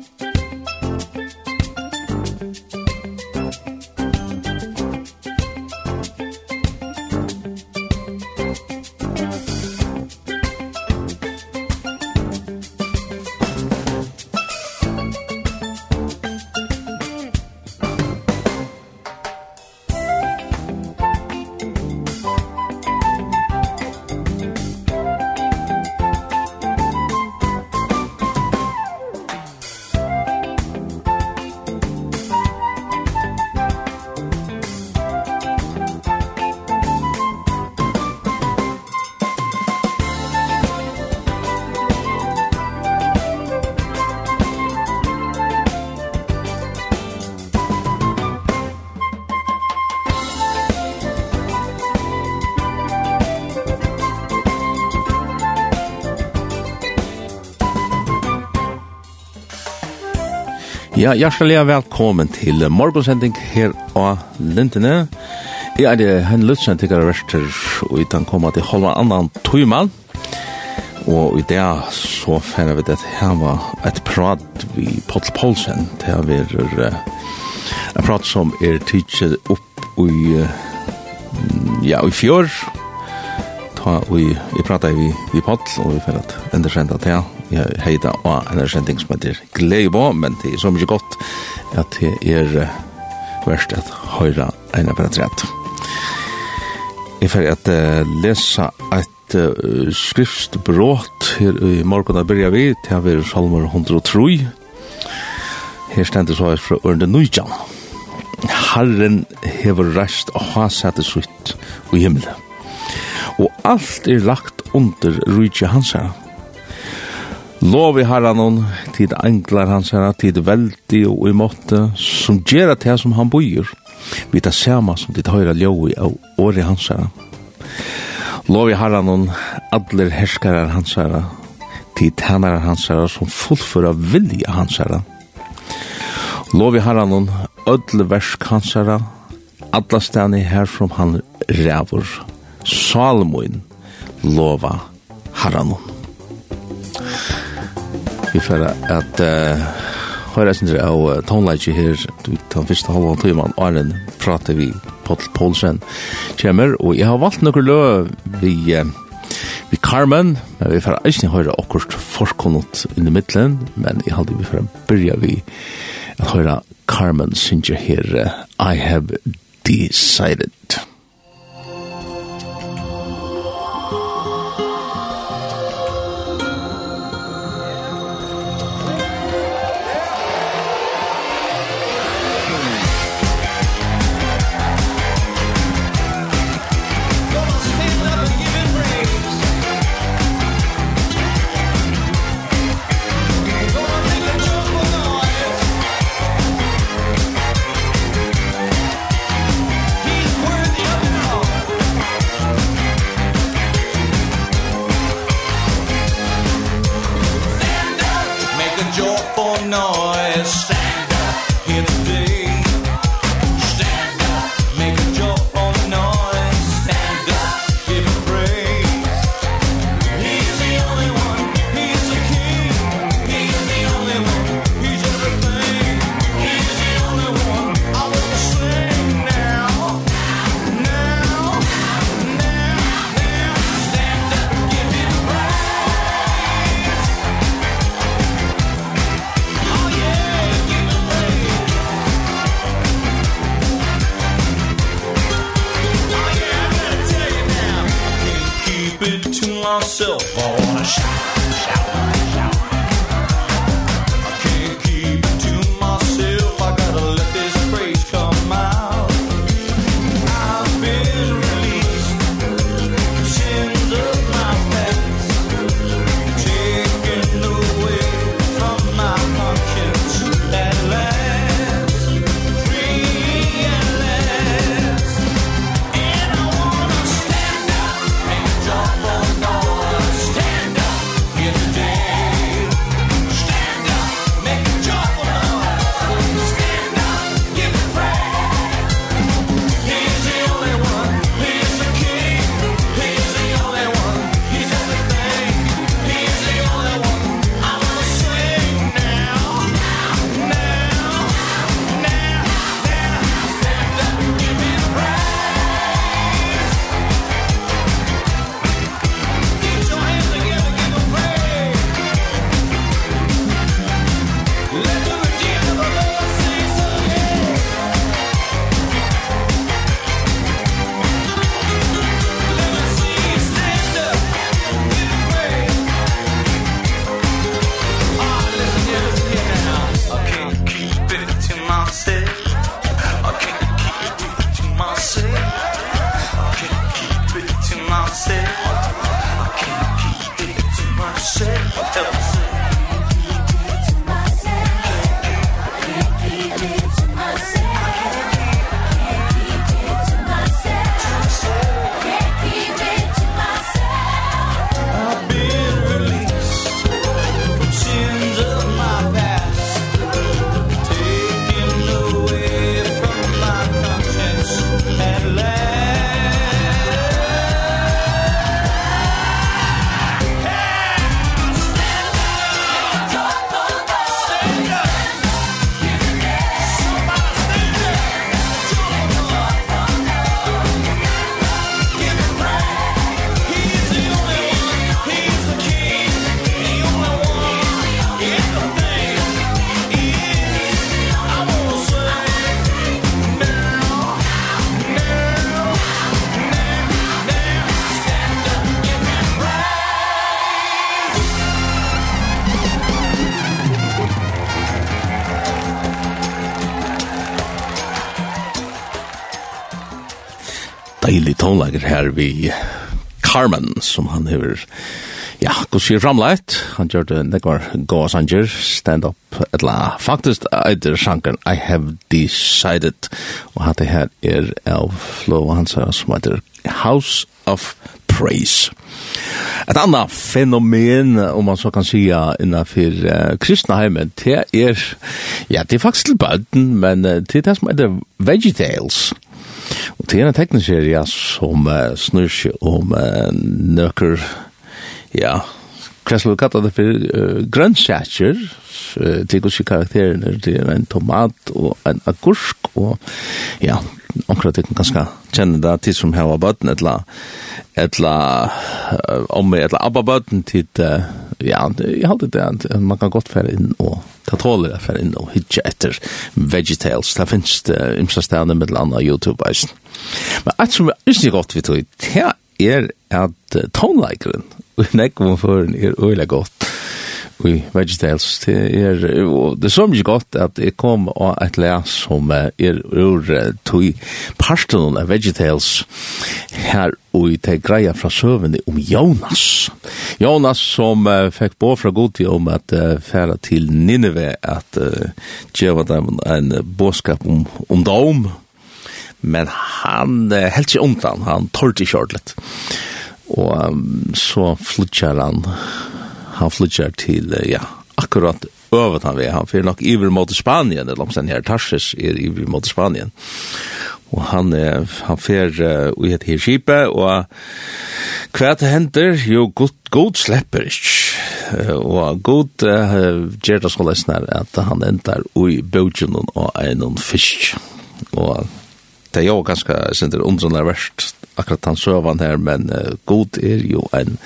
Musik Ja, hjertelig velkommen til morgensending her av Lintene. Jeg er det henne Lutzen, til å verster, og vi kan komme til halva annan tøymann. Og i det så finner vi det her var et prat vi Potl Poulsen. Det har vært en prat som er tidset opp i, ja, i fjør. Ta, og vi prater vi, vi Potl, og vi finner at enda kjent at det jeg heida og en sending som heter Gleibo, men det er så mye godt at det er verst at høyra eina per trett. Jeg får at uh, lesa et uh, skriftbråt her i morgen da byrja vi, til har vært salmer 103. Her stendur så fra Ørne Nujjan. Herren hever rest og ha det sutt i himmelen. Og alt er lagt under rujtje hans herre Lov i herran tid englar hans herra, tid veldi og i måtte, som gjerra til som han boir, vi tar sama som tid høyra ljoi av åri hans herra. Lov i herran adler herskarar hans herra, tid tænarar hans herra, som fullføra vilja hans herra. Lov i herran ödle versk hans herra, adla stani herfrom han rævur, Salmoin lova herran hon Vi får at uh, høyre sin av uh, tonelage her, den første halvan tøyman, Arne, prater vi Paul Poulsen kommer og jeg har valgt noen lø vi uh, vi Carmen, men vi får ikke høyre akkurat forkonnet inn i midtelen men jeg halde vi får begynne vi at høyre Carmen sindir her, uh, I have decided. tonlager her vi Carmen, som han hever, ja, god sier framleit. Han gjør det nekvar goa sanger, stand-up, etla, faktisk eitir sangren I Have Decided, og hatt det her er av Flo Hansa, som heter House of Praise. Et anna fenomen, om man så kan sija, innanfyr uh, kristna heimen, det er, ja, det er faktisk til bøten, men uh, det er det som heter VeggieTales. Og til en tekniserie som uh, snur seg om uh, nøkker, ja, hva skal vi kalla det for, uh, grønnsatjer, uh, til hos karakterene, det er en tomat og en agurk, og ja, akkurat det ganske kjenne det til som här var bötten eller eller om med eller abba bötten till ja jeg hade det at man kan godt fære inn og ta tåler det fære inn og hitcha etter vegetables det finnes det imsa stedene med landa YouTube -eisen. men att som är ikke godt vi tror det är att tonlikern och näck vad för er öle godt i VeggieTales. Det er, det er så mye godt at jeg kom av et lær som er ur tog parten av Vegetables her og det greia fra søvende om Jonas. Jonas som uh, fikk på fra god om at uh, færa til Nineve at uh, djeva dem en båskap om, om dom. Men han uh, helt seg undan, han tårte i kjørlet. Og um, så flytjar han han flyttar til, ja, akkurat övat han vi. Han fyrir nok iver mot Spanien, eller om sen her Tarsis er iver mot Spanien. Og han, han fyrir uh, i et her skipe og hva det hender, jo, god, god slipper ikke. Uh, og god uh, gjør det så lesner at han endar ui bøtjen og en fisk. Og det er jo ganske, jeg synes det verst, akkurat han søvann her, men uh, god er jo en,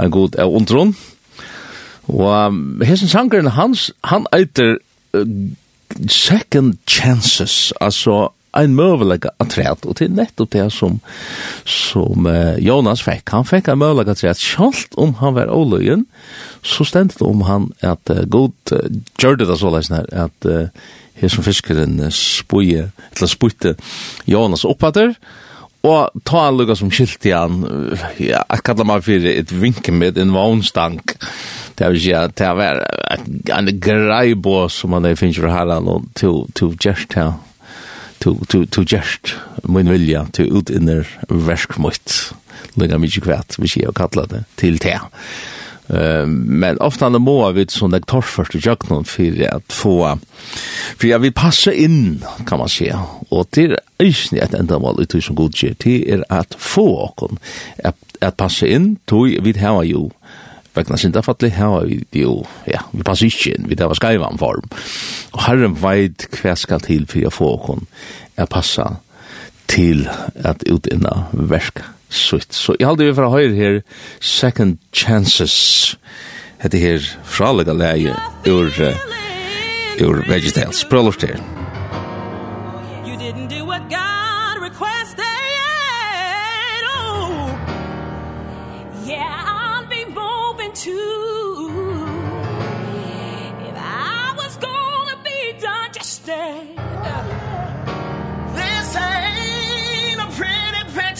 en god er ondrunner Og hessen sangeren hans, han eiter uh, second chances, altså ein mövliga atträd og til nettopp det som som uh, Jonas fick han fick ein mövliga atträd sjalt om han var oløyen, så ständigt det om han at uh, god uh, gjorde det så läsna at uh, hessen fiskeren uh, spoje eller spojte Jonas oppater, Og ta en lukka som skilt i han, ja, jeg kallar meg fyrir et vinke med en vognstank. Det vil si at det var en grei bås som man finnes for her, og to gjerst her. To gjerst, min vilja, to utinner verskmøyt. Lukka mykje kvært, vi sier og kallar det til det men ofta när må vi som det tar först i jöknon för att få för jag vill passa in kan man säga. Och det är inte enda ändamål i som god ger det är att få och att, att passa in. Tog vid här ju vegna sinda falli hava vi jo, ja, vi passa ikkje inn, vi det var form. Og herren veit hva skal til for å få okon er passa til at utinna verka sutt. Så jeg halde vi fra høyre her Second Chances hette her fralega leie ur, uh, ur Vegetails. Prøv lort her.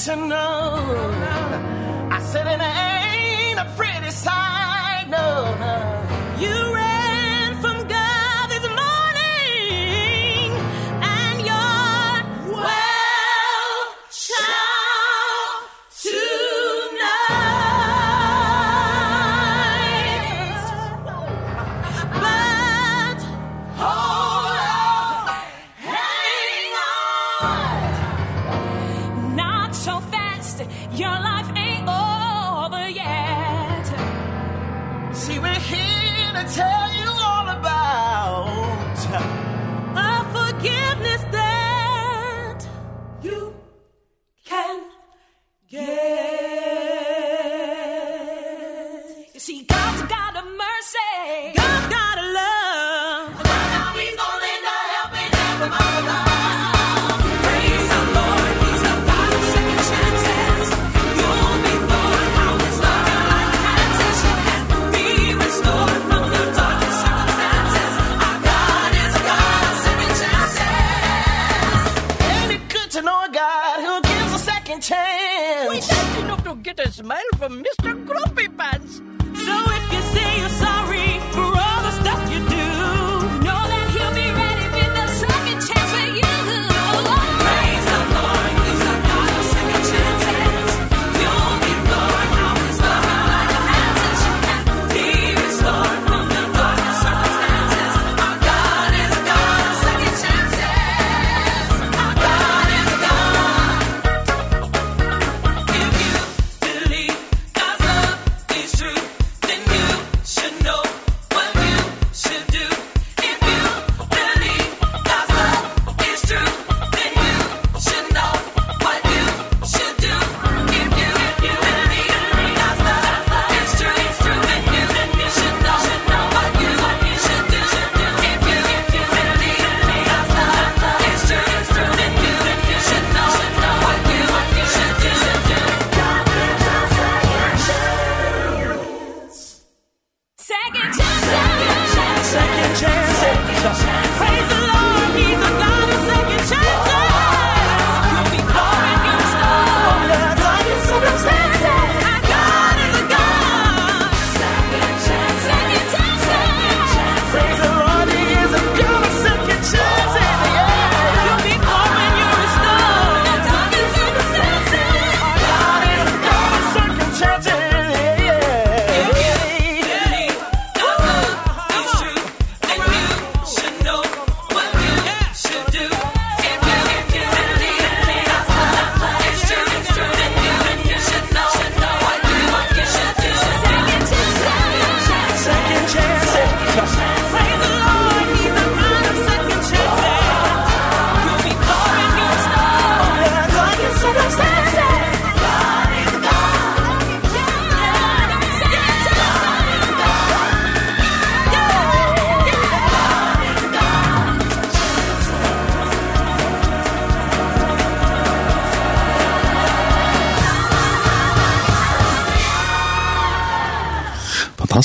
to know I said it ain't.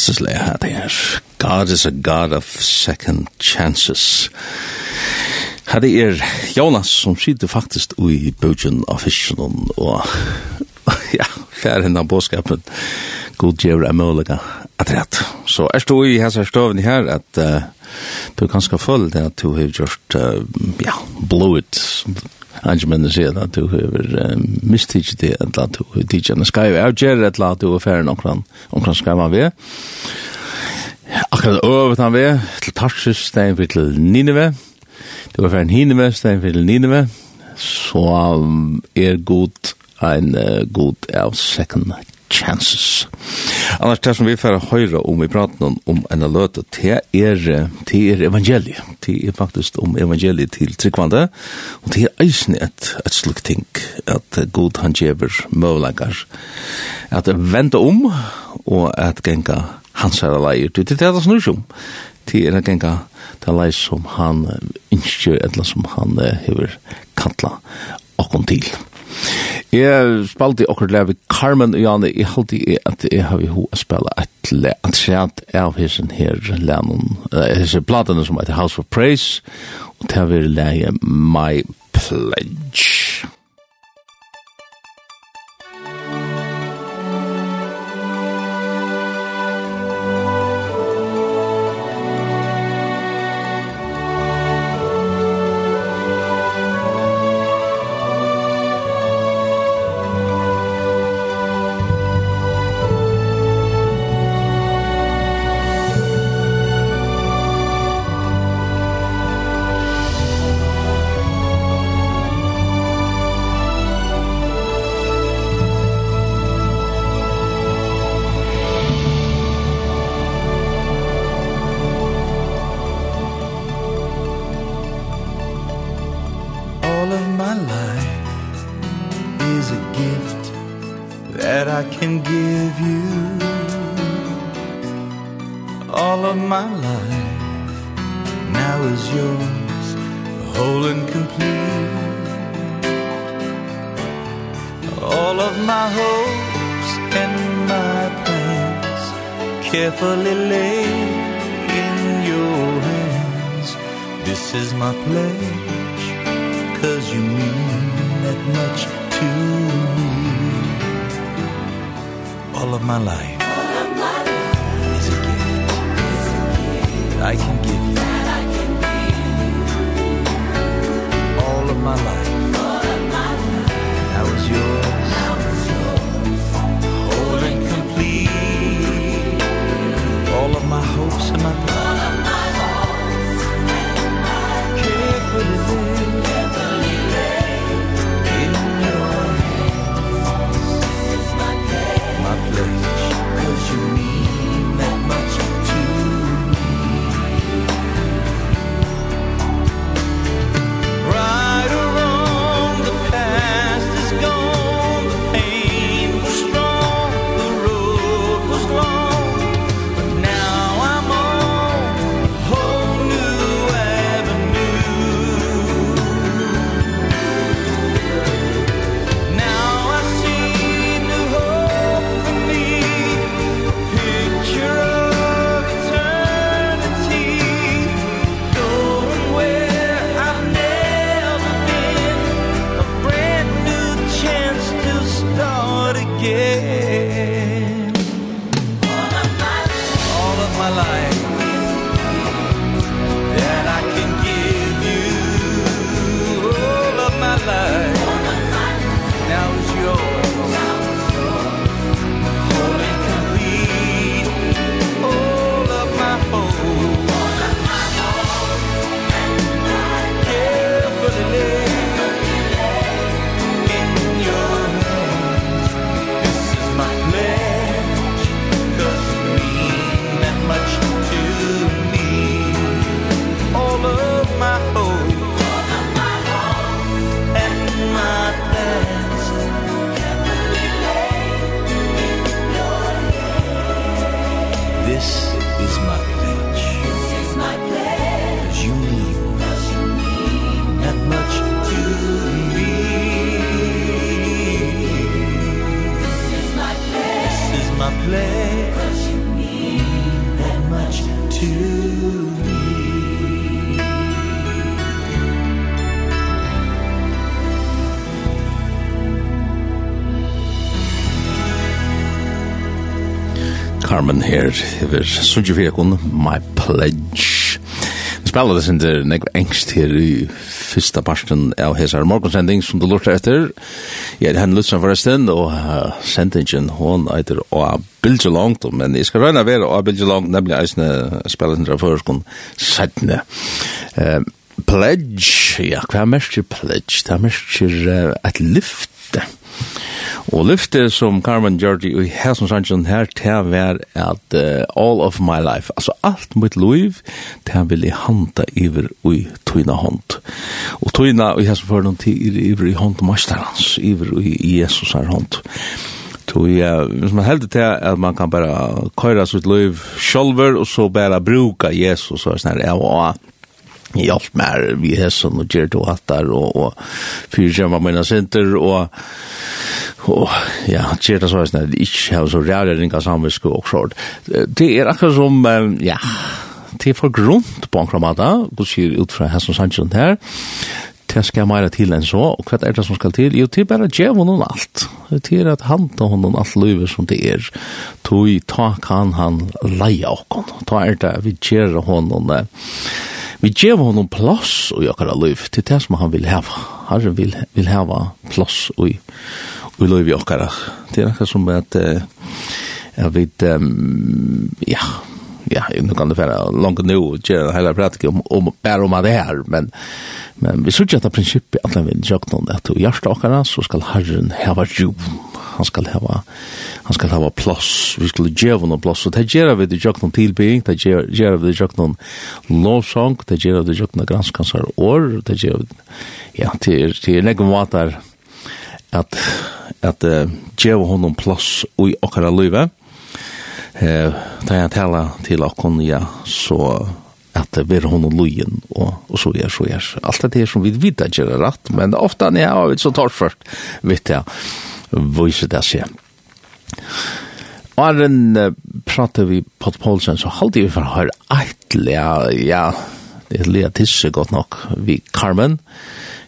fantastisk le her det er. God is a God of second chances. Her det er Jonas som sitter faktisk i bøtjen av fisken og ja, fjerde henne av båskapen. God gjør er mulig at rett. Så er stå i hans her støven her at uh, du kan skal følge det at du har gjort, uh, ja, blow it, andre menn sier at du har mistidget det, eller at du har tidgjene skal jo avgjøre, eller at du har færre noen omkring skal av ved. Akkurat over han ved, til Tarsus, stein for til Nineve, du har færre Nineve, stein for til Nineve, så er god en god av second chances. Annars det som vi får høyre om i praten om en løte, det er, det er evangeliet. Det er faktisk om evangeliet til tryggvande, og det er eisen et, et slik ting, at god han gjever møvleggar, at vente om, og at genga hans herre leier. Det er det det snur som. Det er at genga det leier som han innskjør, eller som han hever kantla okkom til. Jeg spalte akkurat lev i Carmen og Janne. Jeg halte i at jeg har vi ho å spille et antreat av hessen her lennon, hessen platene som heter House of Praise, og det har vært leie My Pledge. her hever Sunji kun My Pledge. Vi spela det sin der nekva engst her i fyrsta parsten av hesar morgonsending som du lort etter. Jeg er henne Lutzen forresten, og uh, sendingen hon eiter å bilde langt, men jeg skal røyna være å bilde langt, nemlig eisne spela sin der førskon sættne. Pledge, ja, hva er merker pledge? Det er mest uh, et lyfte. Og lyfte som Carmen Jordi og Hesson som her til var at uh, all of my life, altså alt mitt liv, til vil jeg handa iver ui tøyna hånd. Og tøyna og Hesson som noen tid iver i hånd masterans, iver i Jesus her hånd. Så ja, hvis man heldur til at man kan bara køyra sitt liv sjolver og så bara bruka Jesus og sånn her, ja, og hjelp mer vi hesson og gjør det og hattar og, og fyrtjema mina sinter og Og ja, det er så at jeg ikke har så rære ringa samvisk og sånt. Det er akkurat som, ja, det er for grunt på en kramata, god sier ut fra Hesson Sanchez her, det skal mer til enn så, og hva er det som skal til? Jo, det er bare djev honom alt. Det er at han tar honom alt løyve som det er. Tog ta kan han leia okkon. Ta er det vi djer honom vi djev honom plass og jokkara liv. Det er det som han vil heva. Han vil, vil heva plass og i i løyvi okkara. Det er akkurat som at jeg vet, ja, ja, nu kan det være langt nu, gjør en heller pratik om, om bare om det her, men, men vi sørger etter prinsippet at vi gjør noen at i hjertet okkara så skal Herren heva rom, han skal heva, han skal heva plass, vi skal gjøre noen plass, og det gjør vi det gjør noen tilbygging, det gjør vi det gjør noen lovsang, det gjør vi det gjør noen granskansar år, det gjør vi, ja, det er, det er nekk måter, det at at uh, hon honom plass i okkara løyve. Eh, da jeg tala til okkon, ja, så at vi er honom løyen, og, og så er, så er. Alt det her som vi vet at gjør men ofta når jeg har vært så tårt først, vet jeg, viser det seg. Arren uh, prater vi på Poulsen, så halte vi for å høre ja, ja, det er litt tisse godt nok, vi Carmen,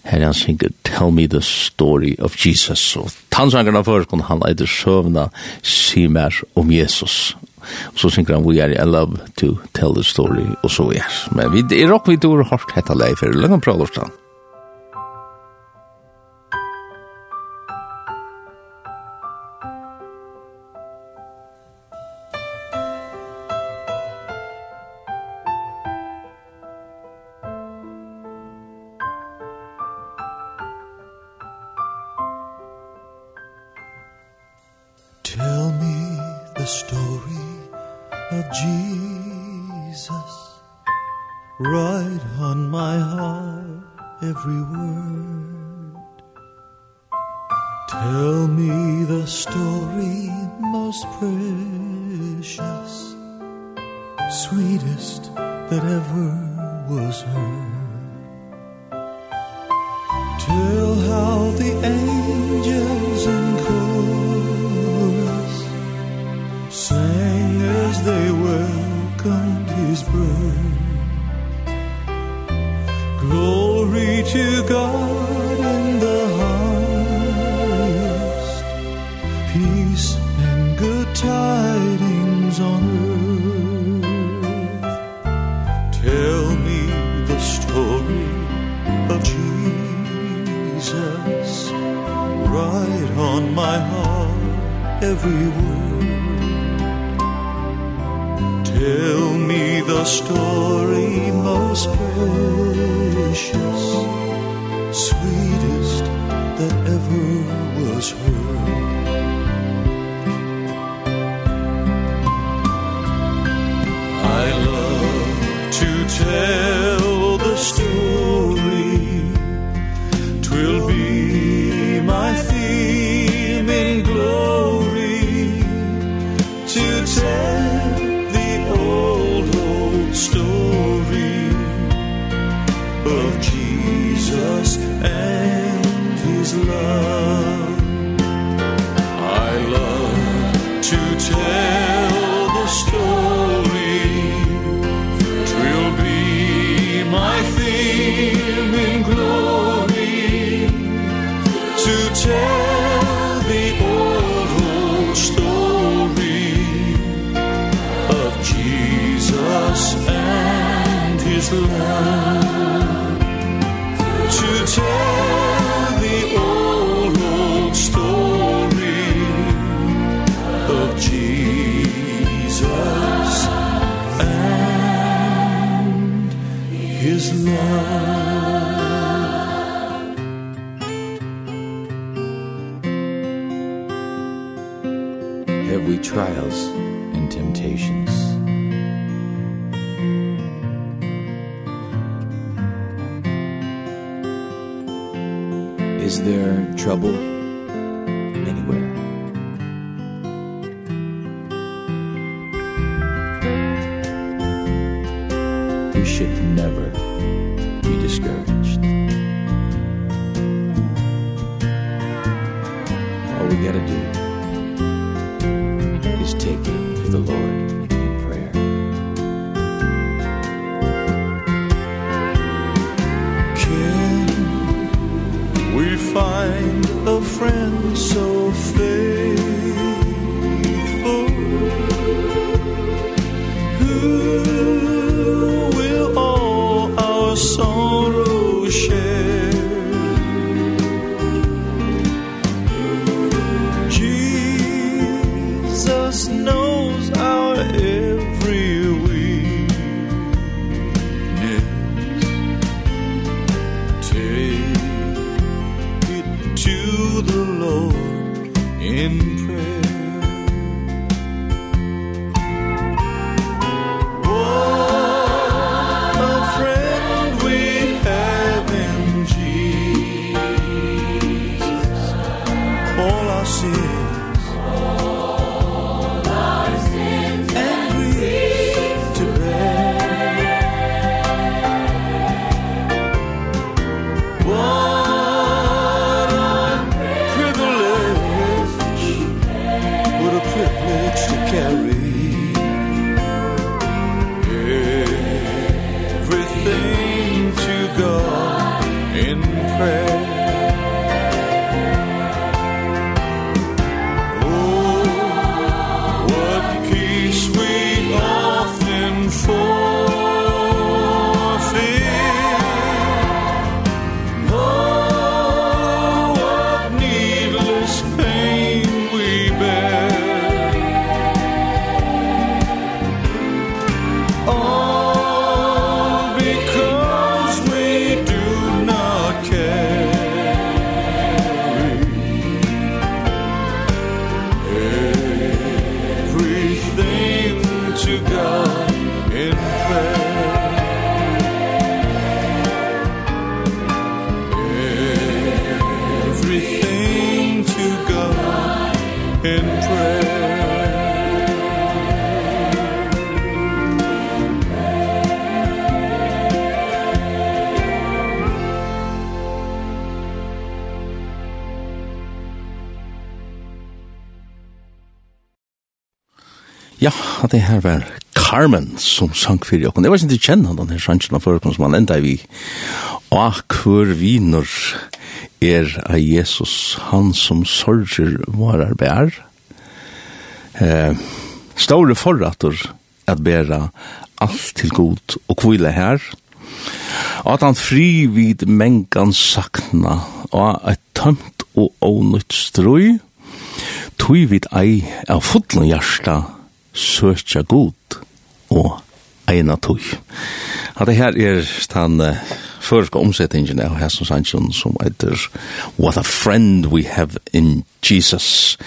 Herren synger, tell me the story of Jesus. Så tannsangerne før kunne han eide søvna, si mer om Jesus. Og så synger han, we are in love to tell the story, og så er. Men vi er råk vidt ord hardt hette leif, er løngan prøvlorsdagen. and trials. carry at det her var Carmen som sang fyrir jokken. Jeg var ikke kjenne den denne sannsjen av forekom som han enda vi. Og hver viner er av Jesus, han som sorger varar bær. Eh, store forrater at bæra alt til god og kvile her. Og at han fri vid mengan sakna og et tømt og ånytt strøy. tog vid ei av fotlen hjersta søkja god og eina tog. Hatta her er den uh, førska omsettingen av Hesson Sanchon som heter What a friend we have in Jesus.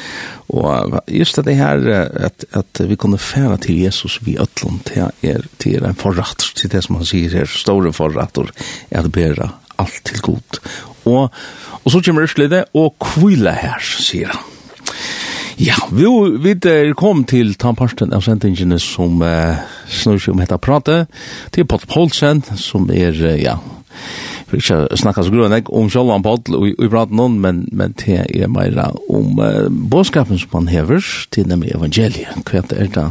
Og just det her at, at vi kunne færa til Jesus vi ötlund, til, er, til er en forratt til det som han sier her, store forrattor er at bæra alt til god. Og, og så kommer det og kvile her, sier han. Ja, vi, vi er kom til tannparten av sendingene som uh, snur seg om hette prate, til Pott Poulsen, som er, uh, ja, vi skal snakke så grønne om selv om Pott og i praten noen, men, men til er mer om uh, bådskapen som han hever, til nemlig evangeliet, hva er det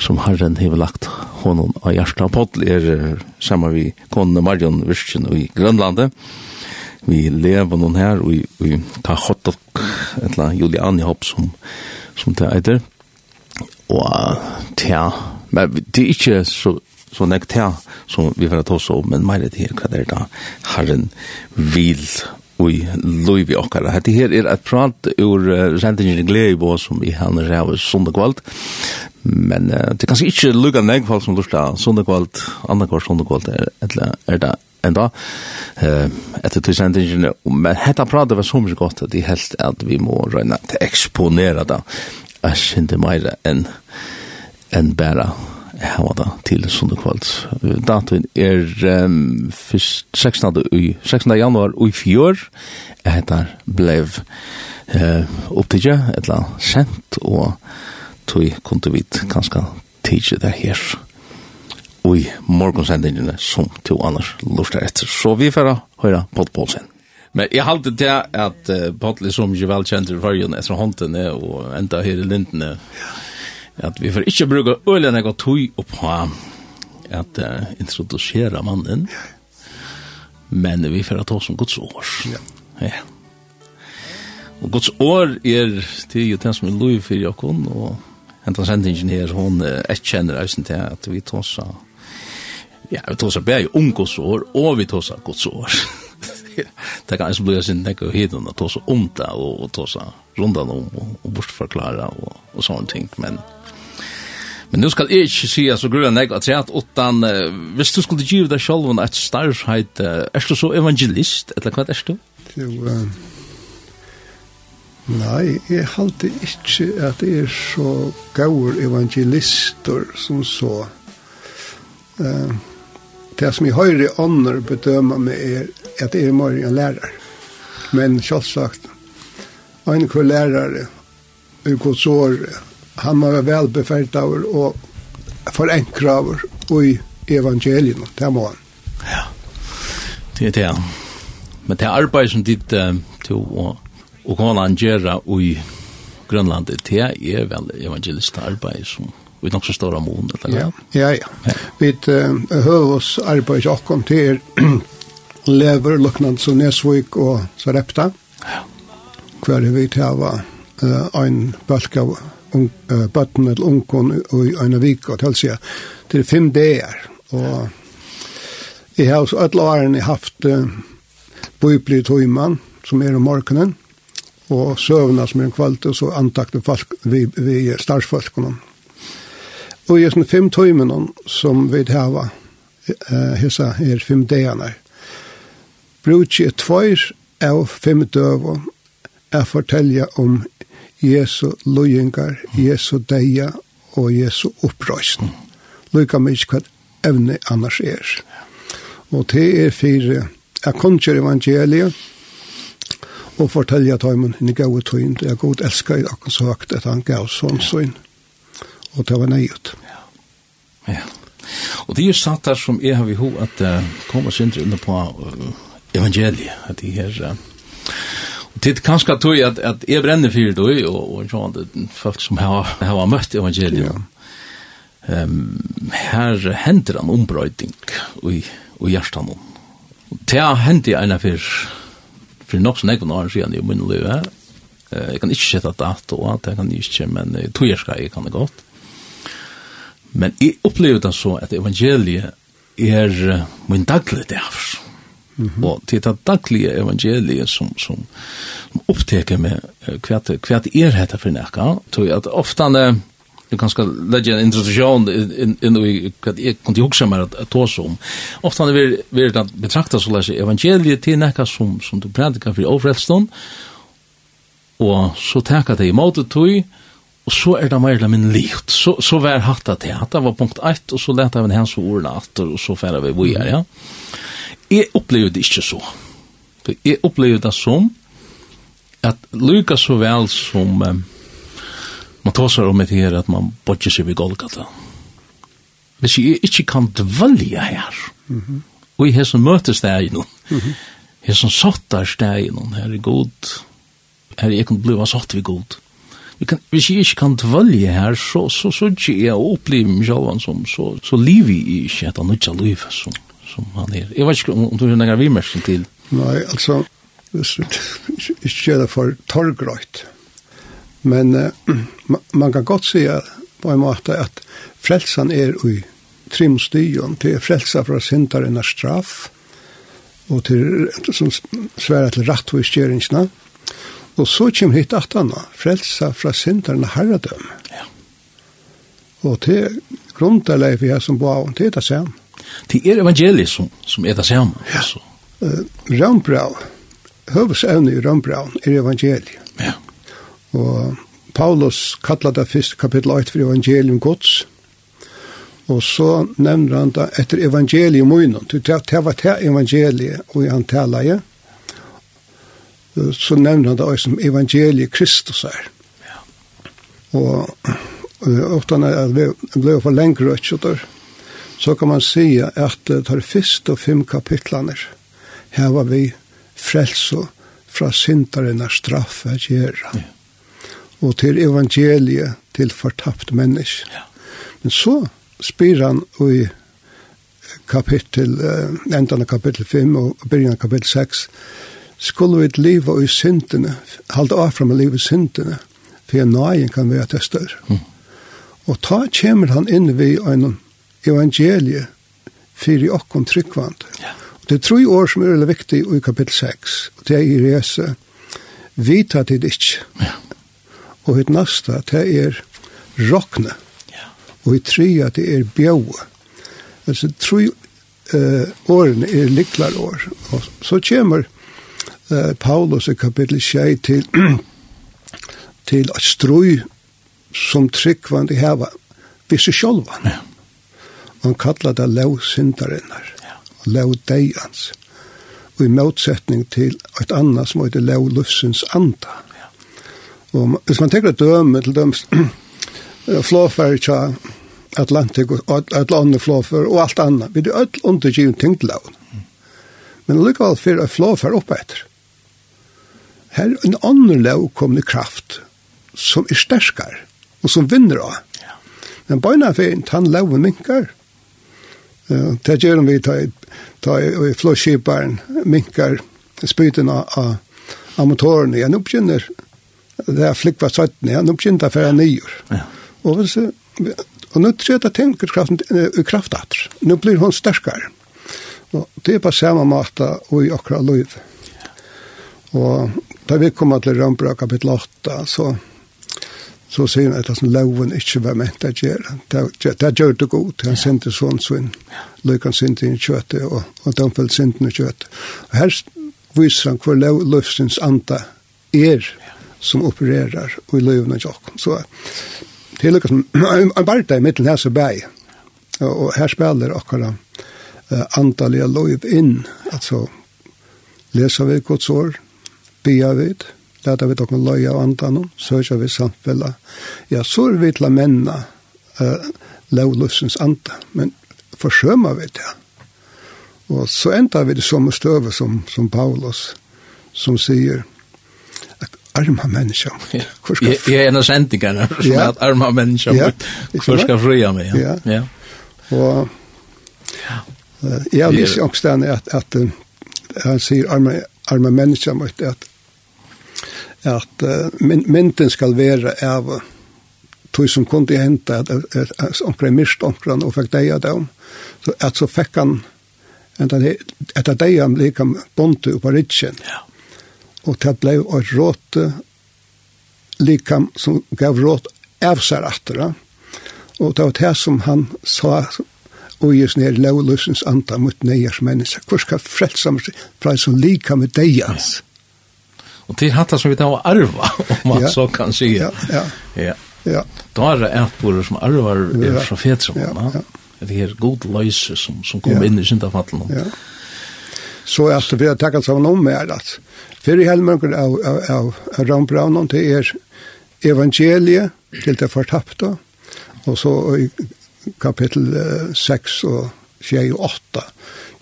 som Herren har lagt hånden av hjertet. Pott er uh, sammen med konen Marion Virsen i Grønlandet, vi lever noen her, og vi tar hotdog etla Juliani Hopp som, som det heter. Og tja, men det er ikke så, så nek tja som vi får ta oss om, men mer det her, hva det er da, herren vil ui loivi okkara. Hette her er et prat ur uh, sendingen Gleibå som vi hann ræv sundagvald, men uh, det er kanskje ikke lukka negfall som lukka sundagvald, annakvar sundagvald er, er det enda eh, etter tilsendingene. Men hetta pratet var så mye godt at de helt at vi må røyne til eksponere det. Jeg kjente mer enn en bare hava det til sundag kvalt Datoen er um, 16. Ui, 16. januar i fjør. Jeg heter Blev uh, opptidje, etla sent, og tog kunne vi kanskje tidje det her i morgonsendingene som to annars lortar etter. Så vi får høre Pott Paulsen. Men jeg halte til at uh, Pott er så mye velkjent i fargen etter hånden og enda her i lintene. At vi får ikke bruke øyne jeg har tog opp på at uh, introdusere mannen. Men vi får ta som Guds år. Ja. ja. Og Guds år er til jo den som er lov for Jakon, og hentan sendingen her, hun uh, etkjenner eisen til at vi tar seg Ja, vi tar tåsar bär om Guds år, og vi tar Guds år. det kan inte bli sin näka och hedon att tåsa om det og, og och seg rundan om og, og bortforklare, og, og sånne ting. Men, men nu skal jeg ikke si at så grunn jeg at jeg utan, uh, hvis du skulle give deg selv et starvsheit, uh, er du så evangelist, eller hva er du? Jo, uh, Nei, jeg halte ikke at jeg er så gaur evangelister som så. Uh, Det som jeg høyre ånder bedømer meg er at jeg er mer en lærer. Men selvsagt, en kvar lærere, i gods år, han var vel befært av og forenkra av og i evangelien, det må han. Ja, det er det. Men det arbeid som ditt til å, å han gjøre i Grønlandet, det er vel evangelist arbeid som vi nok så stora mån eller ja ja. Ja. Vi uh, hör oss arbetar och kom till lever luknande så Nesvik och Sarepta. Ja. Kvar vi till uh, en balk av bøtten eller ungkon i en vik og til til fem dager og jeg har også alle årene haft uh, bøybli tøyman som er om morgenen og søvna som er en kvalitet og så antakte folk vi, vi starsfolkene, Og i sånne fem tøymen som vi har uh, hessa her fem dagene. brukje et tvær av fem døver er fortelja om Jesu løyengar, Jesu deia og Jesu opprøysen. Lykka mig hva evne annars er. Og det er fire er kunnkjer evangeliet og fortelja tøymen i gau tøymen, det er god elskar i akkur så høgt at han gav sånn sånn og det var nøyut. Ja. ja. Og det er satt der som jeg har vi ho at uh, kommer sindre under på uh, evangeliet, at de her... Uh, Det er kanskje at tog at, at jeg brenner for det, og, og sånn, det folk som har, har møtt evangeliet. Ja. Um, her hender han ombrøyding i, i hjertan noen. Det hendte jeg ene for, for nok som jeg kunne ha siden i min liv her. Jeg kan ikke sette dato, det kan jeg ikke, men tog jeg skal, jeg kan det godt. Men jeg opplever det så at evangeliet er min daglige dævr. Mm -hmm. Og til det daglige evangeliet som, som, som oppteker meg hva, hva er dette for nekka, tror jeg at ofte han du kan ska lägga en introduktion in in i att jag kunde också mer att ta som ofta när vi vi att betrakta så läs evangeliet till näka som som du predikar för ofrälston och så tacka det i det tog og så er det mer eller mindre likt. Så, så var hatt det til. Det var punkt 1, og så lette jeg hans ordene atter, og så færre vi vore, ja. Jeg opplevde det ikke så. Jeg opplevde det som at lykke så vel som um, man tar seg om et her at man bodger seg ved Golgata. Hvis jeg ikke kan dvelge her, og jeg har som møtes det i noen, mm -hmm. jeg har som satt der steg i noen, her er god, her er jeg kan bli satt ved god, vi kan, hvis jeg ikke kan dvølge her, så, så, så ikke jeg opplever meg selv som, så, så lever jeg ikke et annet liv som, som han er. Jeg vet ikke om, om du har noen vimersen til. Nei, altså, hvis du ikke det for torgrøyt, men uh, man kan godt si på en måte at frelsan er i trimstyen, til frelsa fra sintaren er straff, og til, som sværer til rattvistgjøringsna, og Og så kommer hit at han frelsa fra sinterne herredøm. Ja. Og til grunnleif vi her som ba, det er det samme. Det er evangeliet som, som er det samme. Ja. Altså. Uh, Rømbrau, høvesevne i Rømbrau er evangeliet. Ja. Og Paulus kallar det fyrst kapittel 8 for evangelium gods. Og så nevner han det etter evangelium munnen. Det var det evangeliet og han taler. Ja så nevner han det som evangeliet Kristus er. Ja. Og ofte når det ble for lengre rødt, så kan man si at det er første og fem kapitlene her var vi frelse fra synderen av straff å gjøre. Ja. Og til evangeliet til fortapt menneske. Ja. Men så spyr han i kapittel, enden av kapittel 5 og begynner av kapittel 6, skulle vi leva i syndene, halda avfram og leva i syndene, for nøyen kan være til større. Mm. Og ta kommer han inn ved en evangelie for i okkom tryggvand. Ja. Og det er tre år som er veldig viktig i kapittel 6, og det er i rese, vita til det ikke. Ja. Og hitt nasta, det er rokne. Ja. Og hitt tria, det er bjøve. Altså, tre uh, årene er liklar år. Og så kommer uh, Paulus i kapitel 6 til, til at strøy som tryggvand i heva visse sjolvan. Ja. Han kallar det lov syndarinnar, ja. lov deians, og i motsetning til et annet som heter lov lufsens anda. Ja. Og hvis man tenker et døme til døms flåfer tja Atlantik og Atlantik flåfer og alt annet, vi er ødel undergiven ting til lov. Men likevel fyrir at flåfer oppetter. Her er en annen lov kommende kraft som er sterskar, og som vinner av. Ja. Men beina for han loven minkar. Uh, det gjør vi ta, ta i flåskiparen minkar spyten av, av, av motoren igjen oppkjenner det er flikva søttene, han det for nyer. Ja. Og, så, og nå tror jeg at tenkerkraften er kraftatter. Nå blir hun sterkere. Og det er på samme måte og i akkurat livet. Og da vi kommer til Rambra kapittel 8, så, så sier han at det som loven ikke var ment å gjøre. Det gjør det godt. Han sendte sånn sin. lykken sendte inn kjøttet, og, og de følte sendte inn kjøttet. Og her viser han hvor lov, anta anda er som opererer i løven av Jakob. Så det er lykkes som en barta i midten her som bæg. Og her spiller akkurat uh, antallet løyv inn. Altså, leser vi gods år, bia vid, leta vid okkur loja og andan, søkja vid samfella. Ja, så er vi til a menna uh, lovlusens anda, men forsøma vi det. Og så enda vi det som støve som, som Paulus, som sier, arma menneska. Jeg er en av sendingene som er at arma menneska. Ja. Hvor skal fria meg? Ja. ja. Og jeg har vist i omstående at, at han sier arma, arma mennesker mot at at uh, mynten skal være av tog som kunde hente at omkring mist omkring og fikk deia dem. Så at så fikk han at at deia han lika bonte på ritsen. Ja. Og det blei et råte lika som gav råt av seg atter. Og det var det som han sa og just ned lovløsens anta mot neiers mennesker. Hvor skal frelsa meg fra som lika med deians? Och det hattar som vi tar arva om man ja. så kan si. Ja, ja. Ja. Ja. Då är det ett på som arvar är fra va? Ja. Det är god løyse som som kommer in i syndafallen. Ja. Så är alltså vi har takket som om med att för i helmörker av av av Rambraunen, det er evangelie till det fortapte, och så i kapitel 6 och 8,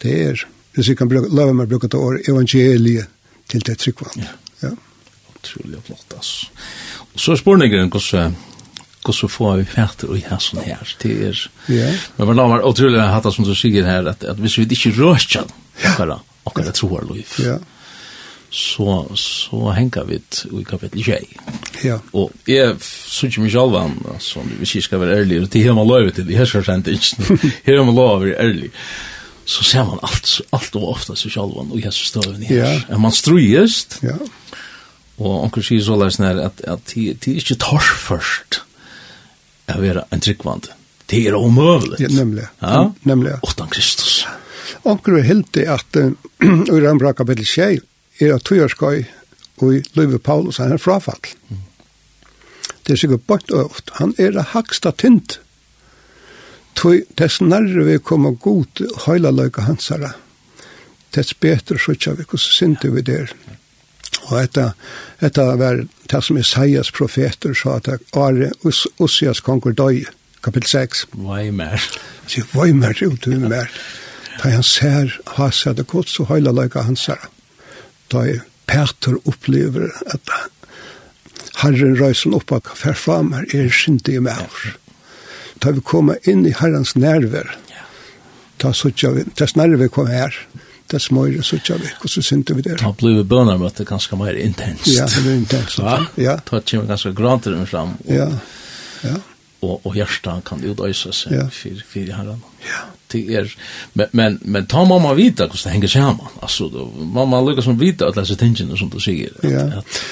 det är det vi kan bruke, lave meg bruke det ta evangelie till det tryckvand. Ja utrolig flott, altså. Og så er spørningen hvordan hvordan får vi fætter og her sånn her. Det er, ja men man har utrolig hatt som du sier her, at, at hvis vi ikke rører kjønn, akkurat, akkurat jeg tror liv, ja. så, så henger vi i kapittel 6 Ja. Og jeg synes ikke mye selv, altså, hvis jeg skal være ærlig, og det har man lov til, det her skal jeg ikke, her har man lov til å være ærlig så ser man allt allt och ofta så själva och Jesus står ju ner. Ja. Man strujest. Ja. Og onker sier så leis nær at, at de, de er ikke tar først å være en tryggvand. Det er omøvelig. Ja, nemlig. Ja? Nemlig. Åttan Kristus. Onkur er heldig at i Rambra kapitel 6 er at tøyerskøy og i Løyve Paulus han er frafall. Det er sikkert bort og ofte. Han er det haksta tynt. Tøy, dess nærre vi kommer god høyla løyga hansara. Dess betre så vi hvordan synder vi der. Ja Og etta, etta var det som Isaias profeter sa at Are Us Usias konger døy, kapitel 6. Vøy mer. Han sier, vøy mer, jo, du mer. Da han ser hasa det godt, så høyla løyga hans her. Da Peter opplever at Herren røysen oppa fer fram her er sindig med oss. Da vi kommer inn i Herrens nerver, da så ikke vi, dess nerver kom her, møttes mer så tja vi, og så synte vi der. Da ble vi bønarmøte ganske mer intenst. Ja, det ble intenst. Ja, ja. Da kommer ganske granteren fram. Og, ja, ja. Og, og hjertet kan utøyse seg ja. for, for herren. Ja. Det er, men, men, men ta mamma vita hvordan det henger sammen. Altså, då, mamma lykkes som vita at disse tingene som du sier. At, ja. At,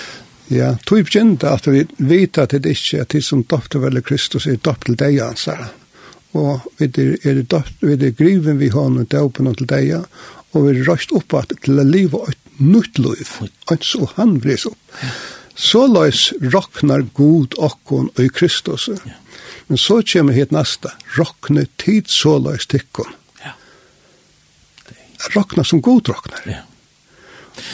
Ja, tog begynte at vi vet at det ikke er til som dopt vel Kristus er dopt til deg, han Og vi er, er, dopt, vi er griven vi hånden til åpen til deg, og vi røst opp at til å leve et nytt liv, og så han vres opp. Så løs råknar god okkon og i Kristus. Men så kommer hit neste, råkne tid så løs tikkon. Ja. Råkna som god råknar. Ja.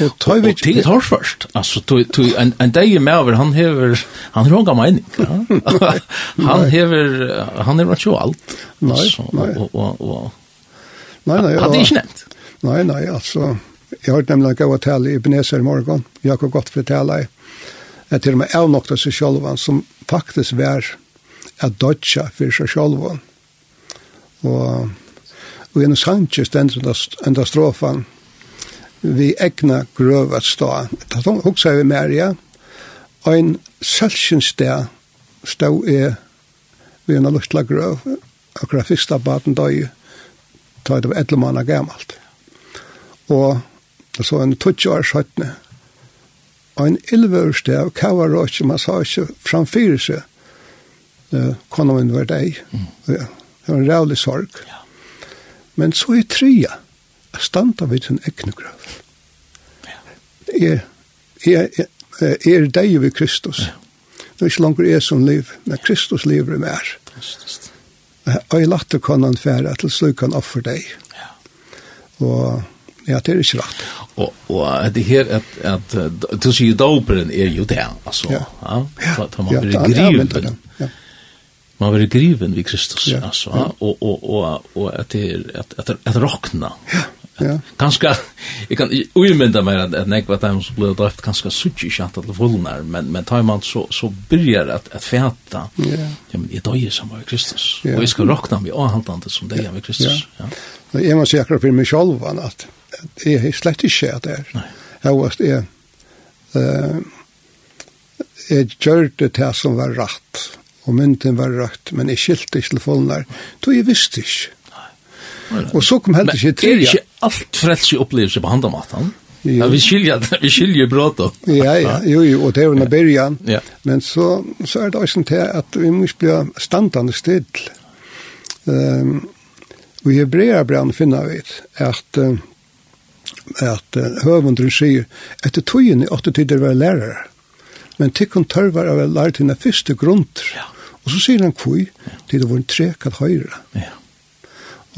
Og tøy vi tid har først. Altså tøy tøy en en dag med over han hever han har ronga meg. Han hever han er ikke alt. Nei, nei. Og og og Nei, nei. Han er ikke nevnt. Nei, nei, altså, jeg har nemlig gav å tale i Beneser i morgen, jeg har gått for å tale i, at til og med avnokta seg sjolvan, som faktisk var at dodja for seg sjolvan. Og, og en sannsje stendur enda strofan, vi egna grøvat stå. Da er vi mer, ja. Og en sted stå er vi en luftla grøv, akkurat fyrsta baden døy, ta det var 11 måneder gammalt. Og så en 20 år søttene, og en ilvørsdag av sa ikke framfyrir seg, uh, konomen var deg. Mm. Ja, det var en rævlig sorg. Ja. Men så i tria, standa vid sin egne grav. Ja. Jeg, jeg, jeg, jeg er deg ved Kristus. Ja. Det er ikke langer jeg som liv, men Kristus lever i mer. Og jeg latter konan fære til slik han offer deg. Ja. Og Ja, det er ikke rett. Og, og det her, at, at, at du sier doperen er jo det, altså. Ja, ja, ja, ja, ja, ja, ja, ja, man blir griven vid Kristus ja, altså. ja. Og, og, og, og at det er at, at, at rockna. Ja. Ja. Ganska jag kan omynda mig att att näkva dem så blev det ganska sutt i chatta till fullnar men men tar man så så börjar att att fäta. Ja. Ja men det är som var Kristus. Ja. Och vi ska rockna med anhandlande som det är med Kristus. Ja. ja. Det är man säker på mig själv att jeg er slett ikke at det er. Jeg var jeg, uh, jeg gjør det til som var rett, og mynden var rett, men jeg skilte ikke til fullnær, så jeg visste ikke. Og så kom helt ikke til. Men er ikke alt frelse opplevelse på handamaten? Ja, vi skiljer, vi skiljer brått ja, ja, jo, jo, og det er under bergen. Ja. Men så, så er det også til at vi må bli standande still. Um, og i Hebrea finner vi at uh, at uh, høvundren sier etter tøyen i åtte tider var lærere, men tikkun tørvar av lærer til den første grunder. Ja. Og så sier han kvui, til det var en trek at høyre. Ja.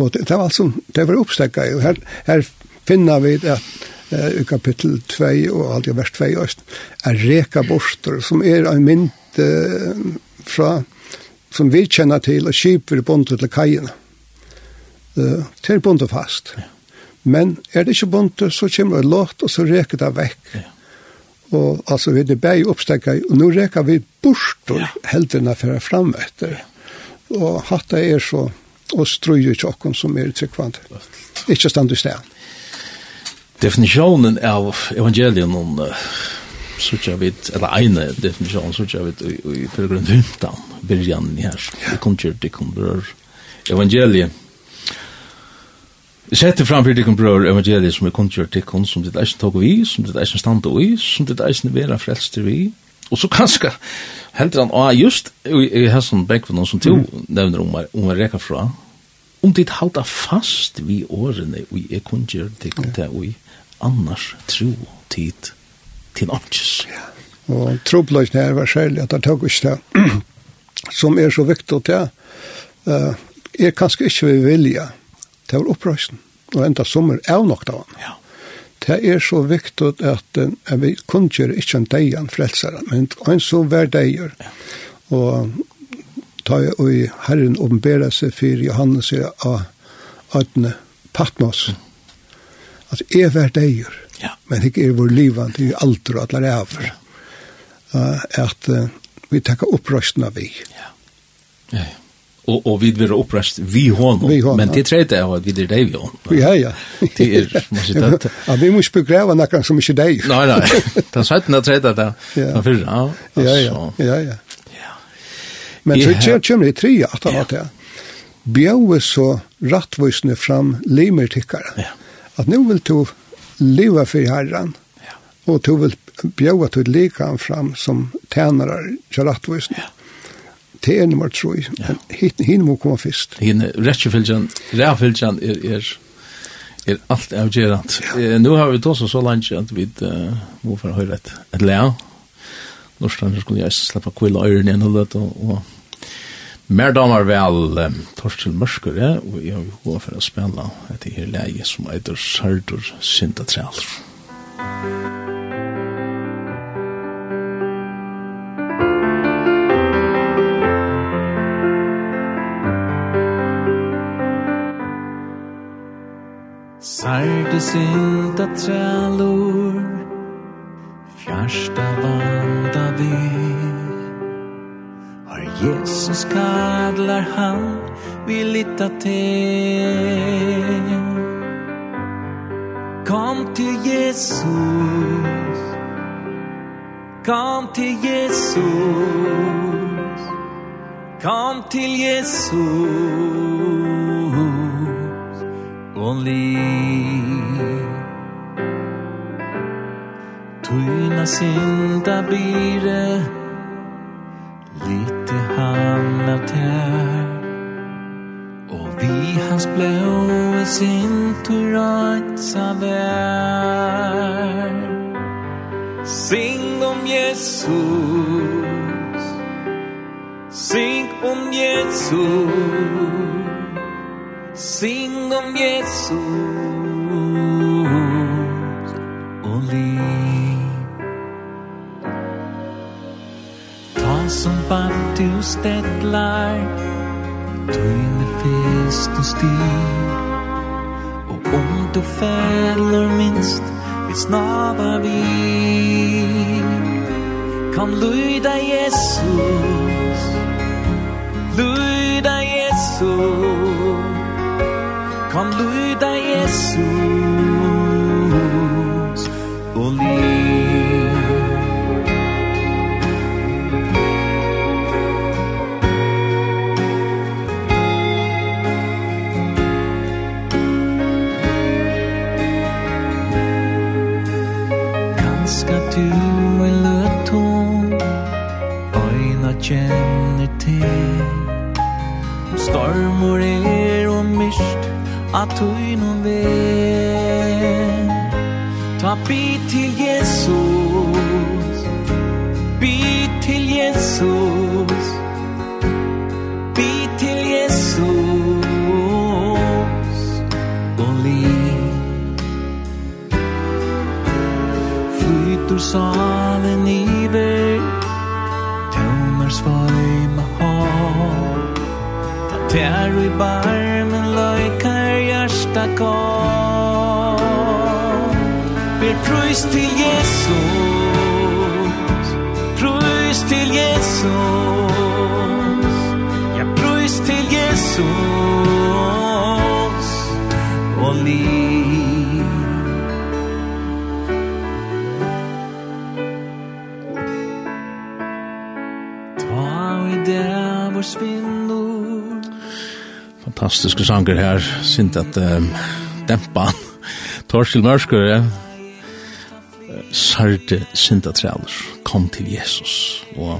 Og det, det var altså, det var oppstekka, og her, her finner vi det, uh, i kapittel 2 og alt i vers 2 øst, er reka borster, som er en mynd uh, fra, som vi kjenner til, og kjip bondet til kajene. Uh, til bondet fast. Ja Men er det ikke bunt, så kommer det låt, og så reker det vekk. Ja. Og altså, vi er bare oppstekket, og nå reker vi bort, og ja. heldene fører frem etter. Og hatt det er så, og strøyer tjokken som er tryggvand. Ikke stand i sted. Definisjonen av evangelien om uh, sånn vidt, eller ene definisjonen, sånn vidt, i, i, i 15, byrjanen her. Ja. Kom til, det kom til evangeliet Sette fram fyrir dikken brøver evangeliet som er kundgjør dikken, som det eisen tog vi, som det eisen standa vi, som det eisen vera frelster vi. Og så kanskje heldur han, ah, just i hesson Beckvinn, som to nevner om å reka fra, om dit halda fast vi årene vi er kundgjør dikken til vi, annars tro tid til amtjes. Ja. Og trobløysen her var særlig at det tog ikke det, som er så viktig til, uh, er kanskje ikke vi vilja, det var opprøysen, og enda sommer er nok av han. Ja. Det er så viktig at uh, vi kunngjør ikke en deian frelsere, men en så hver deier. Ja. Og ta i Herren åpenbæra seg for Johannes av Adne Patmos. At jeg hver deier, ja. men ikke er vår livan til alder og atler av. Uh, at uh, vi takker av vi. Ja. Ja, ja och och vid vara upprest vi hon men det tredje er att vi det där vi ja ja det är måste det ja vi måste begrava några som inte dig nej nej det sa den tredje där ja ja ja ja ja men så kör kör det tre att han det bjöve så rättvisne fram limertickare ja att nu vill du leva för herran ja och du vill bjöva till lekan fram som tjänare till rättvisne ja Det er nummer 3, men hinn hin må komme først. Hinn rettjefylgjan, ræfylgjan er, er, er alt avgjerant. Ja. Eh, nu har vi tås så langt at vi uh, må få høre et, et lea. Norskland skulle jeg slippe kvilla øyren igjen og løte, og mer damer vel um, Torsten Mørsker, ja, og jeg har jo gått for å spille etter her leie som eitur Sardur Sintatræler. Sarte inta trælur Fjärsta vanda vi Har Jesus kadlar han Vi lita til. Kom till Jesus Kom till Jesus Kom till Jesus only Tuina sinta bire Lite han av tær. Og vi hans blå sin turajtsa vär Sing om Jesus. Sing om Jesus. Sing om Jesus och liv Ta som bant du städlar Tøyne fest og stig. Og om du fæller minst Vi snabba vi Kan lyda Jesus Lyda Jesus. Kom lyda Jesus. Mørker her, synd at um, dempa han. Torskil Mørsker, ja. Sarde syndatræler, kom til Jesus. Og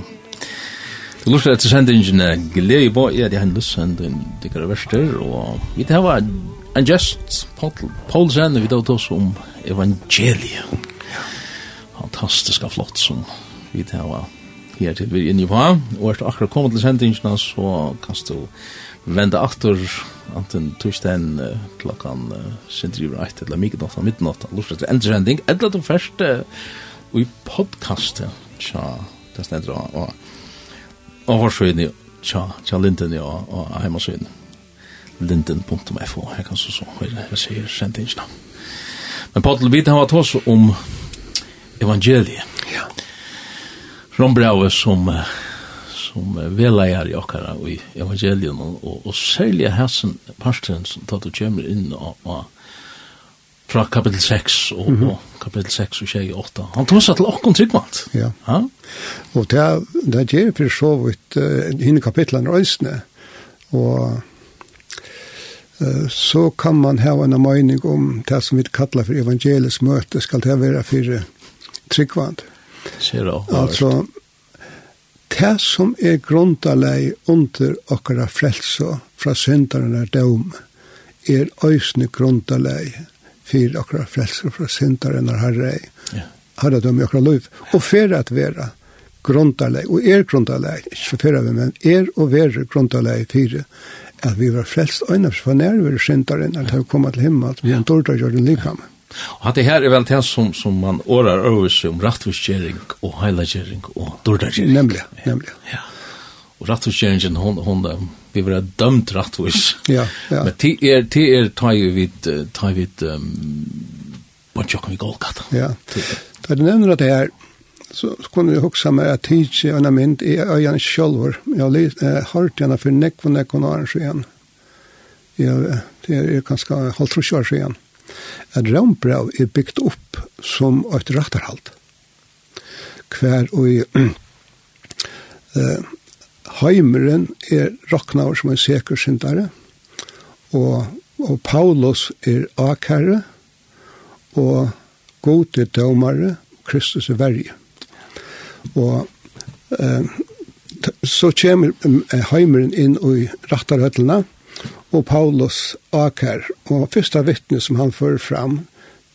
du lurer etter sendingen glede i båt, ja, det er en lussend, det er verster, og vi tar var en gest, Paul Sende, vi tar oss om evangeliet. Fantastiska flott som vi tar var her til vi er inne på. Og er du akkurat kommet til sendingen, så kan du vende aktor anten torsdagen uh, klokkan uh, sindri sindriver eit eller midnatt og midnatt og lortet endersending eller den første uh, i podcastet tja det stender og og og forsøyne tja tja linden og, og heimasøyne linden.fo her kan så så høre jeg sier sendingsna men Patel vi har hatt tås om evangeliet. Ja. Rombrevet som uh, som velegar i okkara i evangelien og, og særlig hessen parten som tatt og kommer inn og, og fra kapitel 6 og, mm -hmm. og kapitel 6 og 28. 8. Han tog seg til okkon tryggmalt. Ja. ja. Og det, det gjør for så vidt uh, henne kapitlene røysene. Og uh, så kan man ha en mening om det som vi kallar for evangelisk møte skal det være for tryggvand. Ser du? Altså, det som er grundalei under okkara frelse fra syndaren er døm, er øysne grundalei fyrir okkara frelse fra syndaren er herrei. Ja. Herre døm i okkara liv. Og fyrir at vera grundalei, og er grundalei, ikke fyrir vi, men er og vera grundalei fyrir at vi var frelst øyne, for nærvere syndaren at vi kom til himmel, at vi er han dårda gjør den. Ja. Og hatt det her er vel det som, som man årar over seg om rattforskjering og heilagjering og dårdagjering. Nemlig, nemlig. Ja. Og rattforskjeringen, hon, hon, vi var dømt rattfors. ja, ja. Men det er, det er tar vi vid, tar vi vid, um, Bonjokan vi Golgata. Ja. Da du nevner at det her, så kunne jeg huske meg at tidsi en av mynd i øyene sjølver. Jeg har hørt henne for nekk og nekk og åren siden. Jeg, det er kanskje halvt trus år siden. Ja at Rambrev er bygd opp som et rattarhalt. Hver og i uh, heimeren er roknaver som er sekersyndare, og, og Paulus er akherre, og gode dømare, og Kristus er verje. Og uh, så kommer heimeren inn i rattarhøtlene, og og Paulus akar, og første vittne som han fører fram,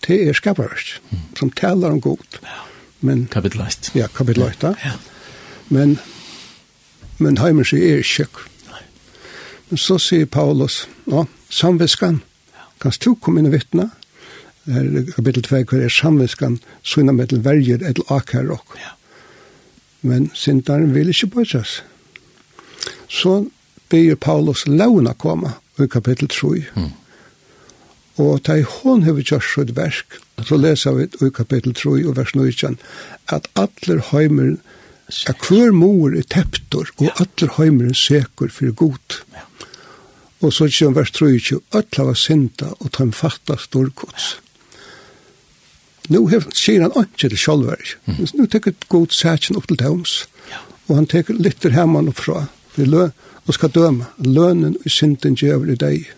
det er skaparverk, mm. som taler om god. Ja. Men, kapitel 8. Ja, kapitel 8. Ja. ja. Men, men heimer seg er kjøk. Men så sier Paulus, ja, samviskan, ja. kanst du komme inn og vittne? Her er kapitel 2, hver er samviskan, sånn med til verger, et akar og. Ja. Men syndaren vil ikke bøyses. Så ber Paulus launa komme, i kapittel 3. Mm. Og da hon hever gjort sitt verk, så leser vi i kapittel 3 og vers 9, at atler heimer, at hver mor er teptor, og ja. atler heimer er sekur for god. Ja. Og så kommer vers 3, atler var sinta, og ta en fatta storkots. Ja. Nu hef, sier han ikke til sjálver. Mm. Nu teker god sætjen opp til Tøms, ja. og han teker litt der hemman oppfra, Vi lø, og skal døme. Lønnen og synden gjør i deg.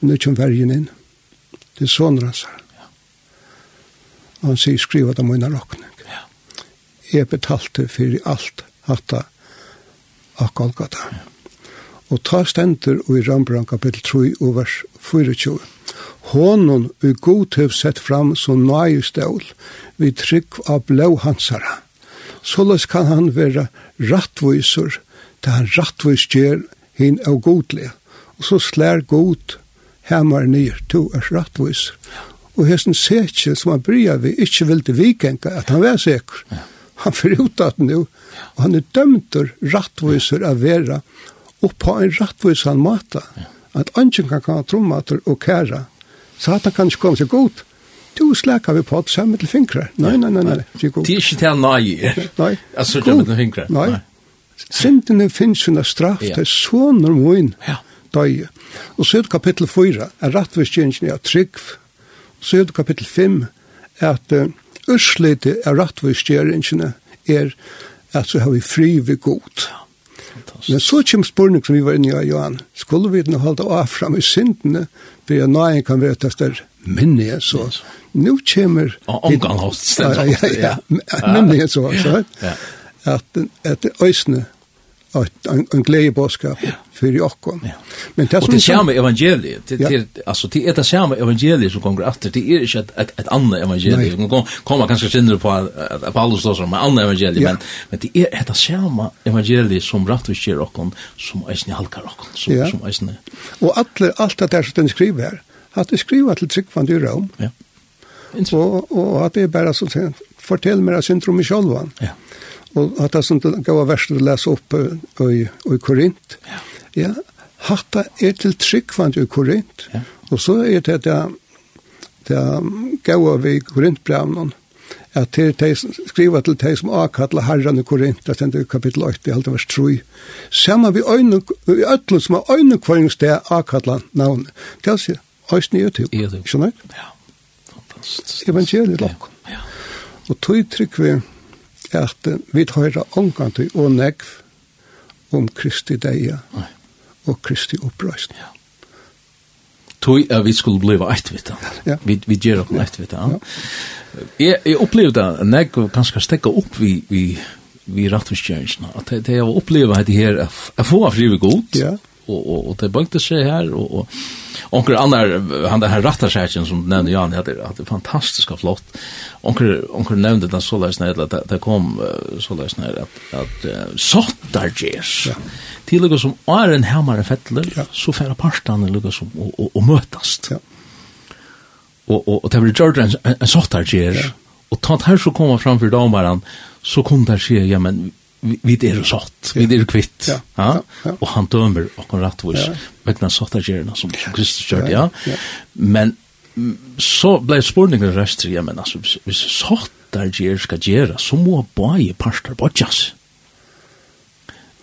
Men det kommer vergen inn. Det er sånn han sa. Og han sier, skriva det mine råkning. Jeg betalte for alt hatta av Golgata. Og ta stender i Rambran kapittel 3 og vers 24. Hånden i god hev sett fram som nøye stål, vi trygg av blå hansara. Såleis kan han være rattviser det han rattvis gjer hin av godlig. Og så slær god hemmar nyr, to er rattvis. Og hesten setje som han bryr vi ikkje vilde vikenka, at han var sikker. Han fyrir ut at nu, og han er dømter rattviser av vera, og på en rattvis han mata, at anken kan kan trommater og kæra. Satan kan ikke komme seg god. Du slækker vi på att samma nei, nei, nei, nei, nei, nej. Det är inte till nei, Alltså, det är inte fingrar. nei Sintene finnes hun av straff, det er sånn når hun døg. Og så er det kapittel 4, er rettviskjengen av trygg. Så er det kapittel 5, at uh, ørsleite av rettviskjengen er at så har vi fri ved god. Men så kommer spørning som vi var inne i, Johan. Skulle vi nå holde av fram i syndene, for jeg nøye kan være at det er minne, så. Nå kommer... Omgang hos stedet. Ja, ja, ja. Minne, så. Ja, ja at, at det at en, en glede bådskap for okkon. Ja. Men det som... Det samme evangeliet, det, ja. det, altså, det er det samme evangeliet som kommer etter, det er ikke et, et, et annet evangeliet, Nei. det kommer kanskje sinne på at Paulus står som et annet evangeliet, ja. men, men det er det samme evangeliet som rettvis gjør okkon, som eisne halkar okkon, som, ja. som eisne... Og alle, alt det der som den skriver her, at det skriver til tryggvand i Rom, ja. og, og at det er bare sånn, fortell meg av syndrom i sjolvan. Ja. Og at det som det gav verset å lese opp i, i Korint, ja, ja. hatta er til tryggvand i Korint, ja. og så er det det, det gav vi Korintbrevnen, at til de skriva til de som avkallar herran i Korint, det stender i kapittel 8, i halte vers 3. Saman vi øyne, i øtlen som har øyne kvaringsted avkallar navnet. Det er å si, øyne i YouTube, I YouTube. skjønner? du? Ja, fantastisk. Evangeliet lakon. Ja. Og tog trygg vi, at vi høyra omgantøy og negv om Kristi deia og Kristi oppreisning. Ja. Tøy er vi skulle bliva eit vita. Ja. Vi, vi gjer okken eit vita. Ja. Jeg, jeg opplevde at negv kanskje stekka opp vi, vi, vi rattforskjøringsna. At jeg, jeg opplevde at det her er få av frive god. Ja og og og det bänkte seg her og og onkel annar han den här rattarskärken som nämnde Jan det er hade fantastisk og flott. Onkel onkel nämnde den så läs at det det kom så läs at at att sottar ja. til något som er en hammare fettler ja. så færa partan något som och och møtast Ja. og og og det blir Jordan en sottar ges. og tant her så kommer framför domaren så kom där ske ja men vi er sått, vi er kvitt. Ja. Ja. ja. ja. Og han dømer okkur rattvis, ja. vegna såtta gjerna som Kristus gjør, ja. ja. ja. Men så blei spurningen restri, ja, men altså, hvis, hvis såtta gjer skal gjera, så må bare parster bodjas.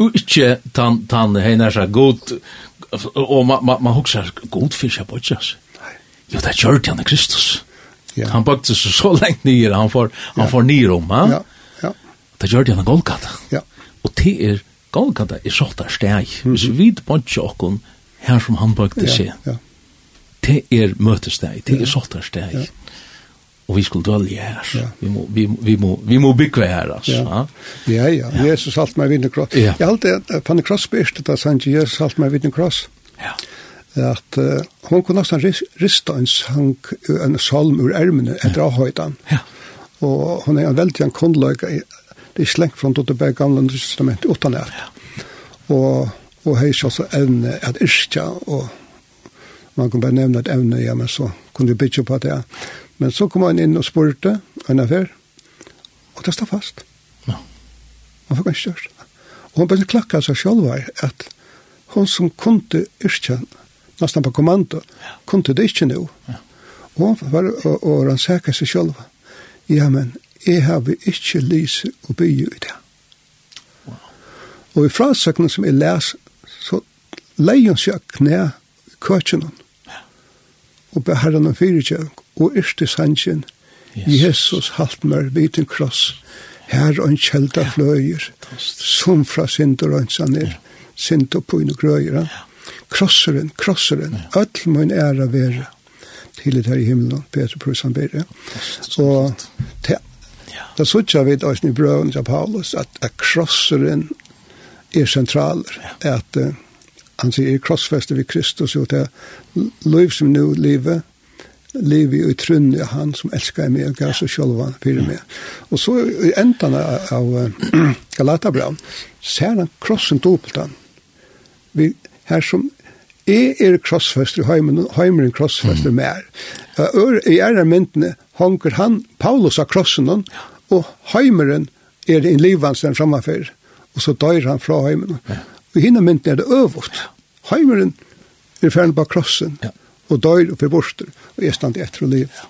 Og ikke tan, tan hei nær seg god, og man, ma ma huksar god fyrir bodjas. Jo, det gjør det han Kristus. Ja. Han bakte så, så lengt nyer, han får, han får nyer om, ja. ja det gjør det en Golgata. Ja. Og det er, Golgata er sånn steg. Hvis vi vet på ikke her som han bøkte seg, ja, ja. det er møtesteg, det er sånn steg. Ja. Og vi skulle dølge her. Ja. Vi, må, vi, vi, må, vi må bygge her, altså. Ja, ja. ja. ja. Jesus alt meg vinner kross. Ja. Jeg halte alltid, Fanny Kross spørste det, sa han ikke, Jesus alt meg vinner kross. Ja at uh, hon kunne nesten rista en sang, en salm ur ermene etter avhøytan. Ja. Og hon er en veldig en kundløyga det er slengt fra det bare gamle testamentet utan det. Og, og hei så også evne at yrkja, og man kan bare nevne et evne, ja, men så kunne vi bytja på det. Men så kom han inn og spurte, en affær, og det stod fast. Ja. Man fikk ikke størst. Og hun bare klakka seg selv var at hun som kunde yrkja, nesten på kommando, kunde det ikke nå. Ja. Og hun var og, og rannsaka seg selv. Ja, men jeg har vi ikke lyse og bygge i det. Og i fransøkene som jeg les, så leier seg knæ i køkjene, ja. og beherren om fyrirkjøk, og yrste sannsjen, yes. Jesus halt mer vid en kross, her og en kjelda ja. fløyer, som fra synder og en er, ja. synder på en grøyer. Ja. Krosseren, krosseren, ja. öll mun æra vera til det her i himmelen, Peter Prusan Bere. Og til Ja. Det suttja vi da i brøven til Paulus, at, at krosseren er sentraler. Ja. At uh, han sier krossfester vi Kristus, og det liv som nu lever, lever i trunn av han som elskar meg og gav seg sjølva fyrir meg. Og så i endan av, av Galatabran, ser han krossen dobbelt han. Vi, her som Jeg er krossfester i heimen, heimen krossfester mer. I er myndene, hongur han Paulus av krossen og heimeren er en livvansen framfor, og så dør han fra heimeren. Ja. Og hinna mynden er det øvått. Heimeren er ferdig på krossen, ja. og dør og forborster, og er stand etter og liv. Ja.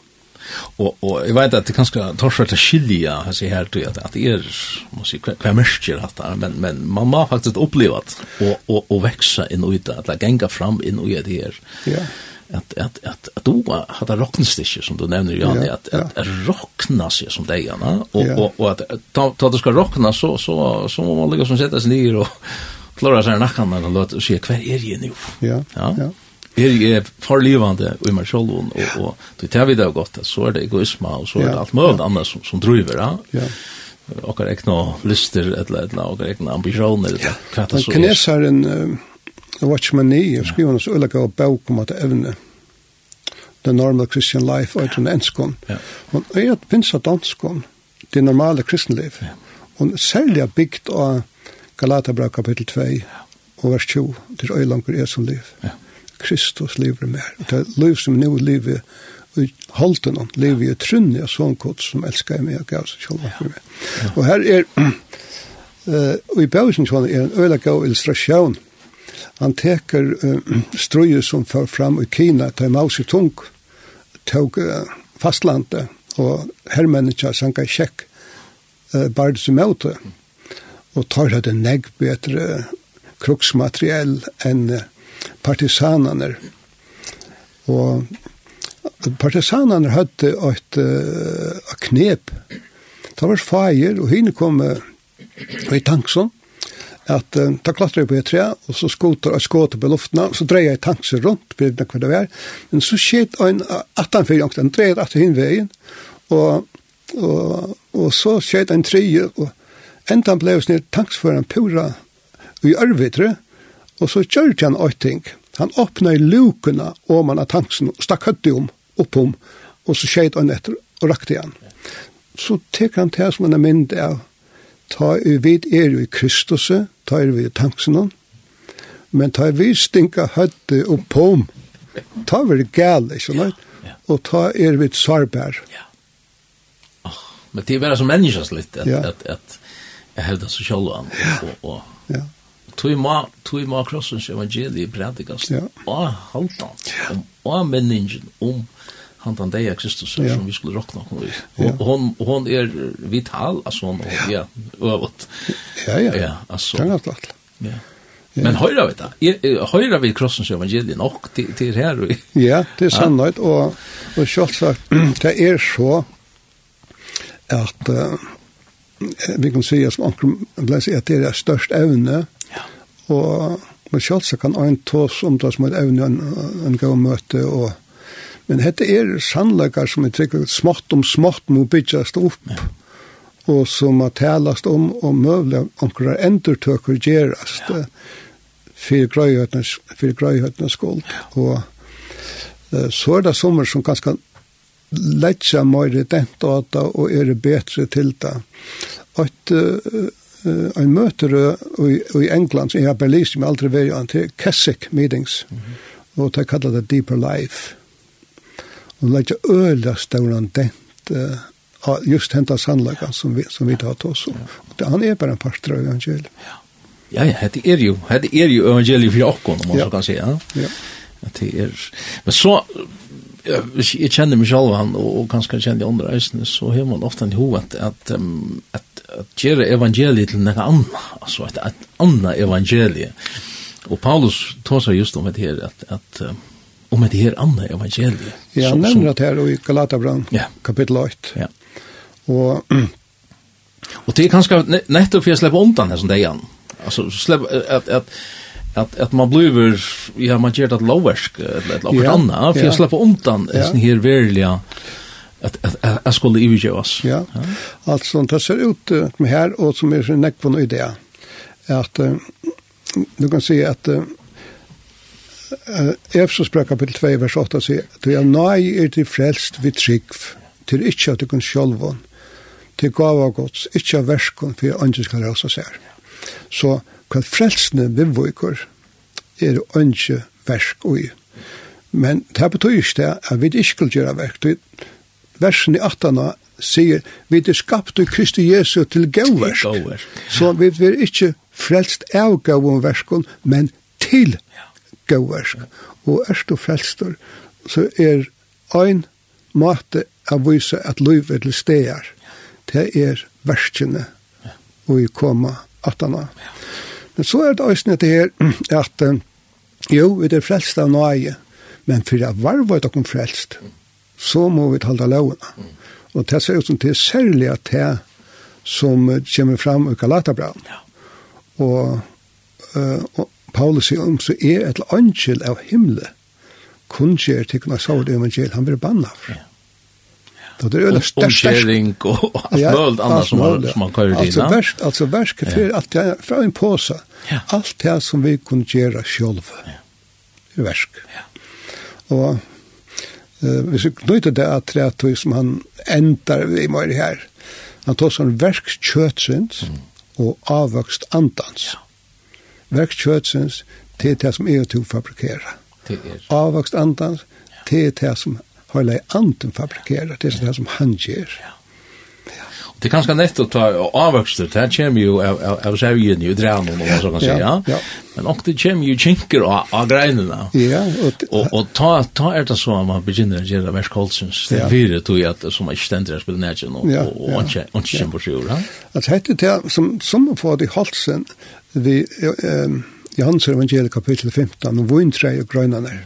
Og, og jeg vet at det kanskje tar seg til skilja, jeg sier her, at, at det er, må si, hva er mørkjer dette, men, men man må faktisk oppleve at, og, og, og vekse inn og ut, at det ganger fram inn og ut her. Ja. Yeah att att att att har hade rocknstiche som du nämner Jan ja, att att, at rockna sig som deg gärna och ja. och och att ta ta det ska rockna så så så må man ligge som sätta sig ner och klara sig nacken og det og sig hva är ju nå Ja. Ja. ja. Er jeg farlivande og i meg selv, og, og det tar vi det godt, så er det egoisme, og så er det alt mulig ja. annet som, som driver, ja. ja okkar egna lyster, eller eller okkar egna ambisjoner eller det så. Kinesaren The Watchman Lee, jeg skriver hans ulike og bøk om at evne. The Normal Christian Life, og den enskån. Ja. Og jeg har pinset danskån, det normale kristenliv. Og særlig er bygd av Galatabra kapittel 2, og vers 20, til øylanger er som liv. Ja. Kristus lever mer. Det er liv som nå lever i holden, lever i trunni av sånn kod som elskar meg og gav seg sjálf for meg. Og her er, uh, og i bøysen sånn, er en øyla gav illustrasjon, Han teker uh, strøye som fører fram i Kina, til Mao Zedong, tog uh, fastlandet, og herrmennene som kan kjekk uh, bare som møte, og tar det en negg bedre kruksmateriell enn uh, partisanene. Og partisanene hadde et uh, knep. Det var feir, og henne kom uh, i tanksånd, at uh, ta klatre på et tre, og så skoter og skåter på luftene, så dreier jeg tankser rundt, for det hva det var, men så skjøt en atanfyr, den dreier etter hinveien, og, og, og så skjøt en treje, og enda ble oss snitt tanksføren pura i ørvidre, og så gjør han åt ting. Han åpner lukene om han av tanksen, og stakk høtti om, opp om, og så skjøt han etter, og rakte han. Så tek han til som han er mynd av, ta i vid er jo i Kristus, tar vi tanksene, men tar vi stinka høtte og pom, tar vi gale, ikke noe? Og ta er vi sarbær. Ja. Oh, men det er bare som menneskes litt, at, ja. at, at jeg hevder seg selv an. Og, og, ja. Tui ma, tog ma krossens evangeliet prædikast, ja. og halvdan, om, og menningen, om, um, han den deg Kristus ja. som vi skulle rockna hon. Ja. og, hon hon er vital altså hon och ja øvet Ja ja. Ja, alltså. Kan att lätt. Ja. Men høyra vi det. Høyra vi krossens evangelie nok til, til her. og, ja, det er sannhet. Og, og selvsagt, det er så at uh, vi kan si at det er størst evne. Ja. Og men selvsagt kan ein tås om det som et evne en, en, en møte og Men dette er sannleikar som er tryggvig smått om smått må byggjast opp. Ja. Og som må talast om og møvle omkrar endurtøkker gjerast ja. fyrir grøyhøytene skuld. Ja. Og uh, så er det sommer som kanskje letja møyre dent åta og er betre til det. Og uh, en møter i, i England, som jeg har berlist, som jeg aldri veri, til Keswick Meetings, mm -hmm. og de kallar det Deeper Life og legge øyla stauran dent uh, just hentas sannlagan som vi, som vi tar til oss. Og det, han er bare en parter av evangeliet. Ja. Ja, ja, det er jo, det er jo evangeliet for okkon, om man ja. så kan si, Ja. At det er, men så, ja, hvis jeg kjenner meg selv han, og, og kanskje kjenner de andre reisende, så har man ofte en hoved at, um, at, at gjøre evangeliet til noe annet, altså et, et annet evangeliet. Og Paulus tar seg just om det her, at, at um, om det her andre evangeliet. Ja, han nevner det her i Galatabran, ja. kapittel 8. Ja. Og, og det er kanskje nettopp for jeg slipper undan her som det igjen. Altså, slippe, at, at, at, at man blir, ja, man gjør det loversk, eller et eller annet, for jeg slipper undan ja. sånn her verilige at at jeg skulle ivigjøres. Ja, altså det ser ut med her, og som er nekvån idé, at du kan si at Efsos brev kapitel 2, vers 8 sier, «Du er nøy er til frelst vid trygg, til ikkje at du kan sjolvån, til gava gods, ikkje av verskon, for andre skal røsa seg. Så hva frelsene vivvoikur er ønsker versk ui. Men det betyr ikke det at vi ikke skal gjøre verk. Versen i 18 sier, vi er skapt i Kristi Jesu til gauverk. Så vi er ikke frelst av gauverkon, men til gåversk. Og er du frelstor, så er ein måte av vise at liv er til steder. Det er verskene og i koma atana. Men så er det også det her at jo, vi er frelst av nøye, men for jeg var var dere frelst, så må vi holde lovene. Og det ser ut som det er særlig at det som kommer fram i Galatabran. Og, Og, og, Paulus sier om så er et angel av himmelen kun skjer til kunne sa det evangel, han blir banna for. Ja. Da det er det størst. Omkjering og alt mulig annet som man, som man kører inn. Altså, versk, altså versk er for alt det fra en påse. Ja. Alt det som vi kunne gjøre selv. Ja. Det er versk. Ja. Og uh, hvis vi knyter det at det er som han endar i morgen her, han tar sånn versk kjøtsynds mm. og avvokst andans. Ja verk kjøtsens, til det som er til å fabrikere. Avvokst andans, til det som har lei anden fabrikere, til det som han gjør. Ja. Det er ganske nett å ta avvokster, det kommer jo av, av, av sevjen i drænen, om man så kan si, ja. ja. Men også det kommer jo kinker av, av greinene. Ja. Og, og, og ta, ta er det så at man begynner å gjøre verskholdsens, det ja. fire tog at, som ikke stender å spille nætjen, og, ja. og, og ikke kjemper seg ord. Altså, hette det som, som å få det i halsen, vi um, Johans evangelie kapitel 15 og vintrei og grøynene.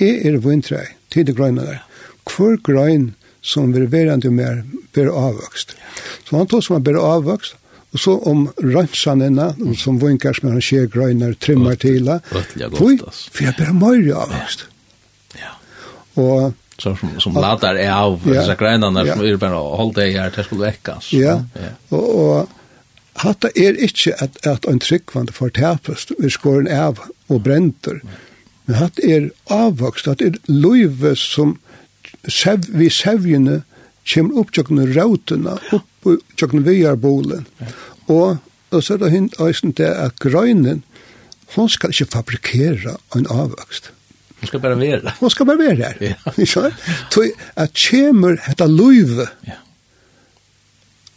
er er vintrei, til og grøynene. Hvor grøn som vil være enn du mer blir avvokst. Så han tog som han blir avvokst, og så om rønnsanene, som vinkar som han skjer grønner, trimmer til, hvor for jeg blir mer avvokst. Ja. Og så som, som latar är av ja, dessa grönarna ja. som är bara håll dig här till skulle väckas. Ja. ja. Och hatta er ikkje at, at ein tryggvande får tapast, vi skåren av og brenter. Men hatt er avvokst, at er løyve som sev, vi sevjene kommer opp tjokkene rautene, opp tjokkene viarbolen. Og, og så er det hint eisen det at grøynen, hon skal ikkje fabrikera en avvokst. Hon skal bare være. Hon skal bare være her. Ja. Ikke sant? at kommer hetta løyve, ja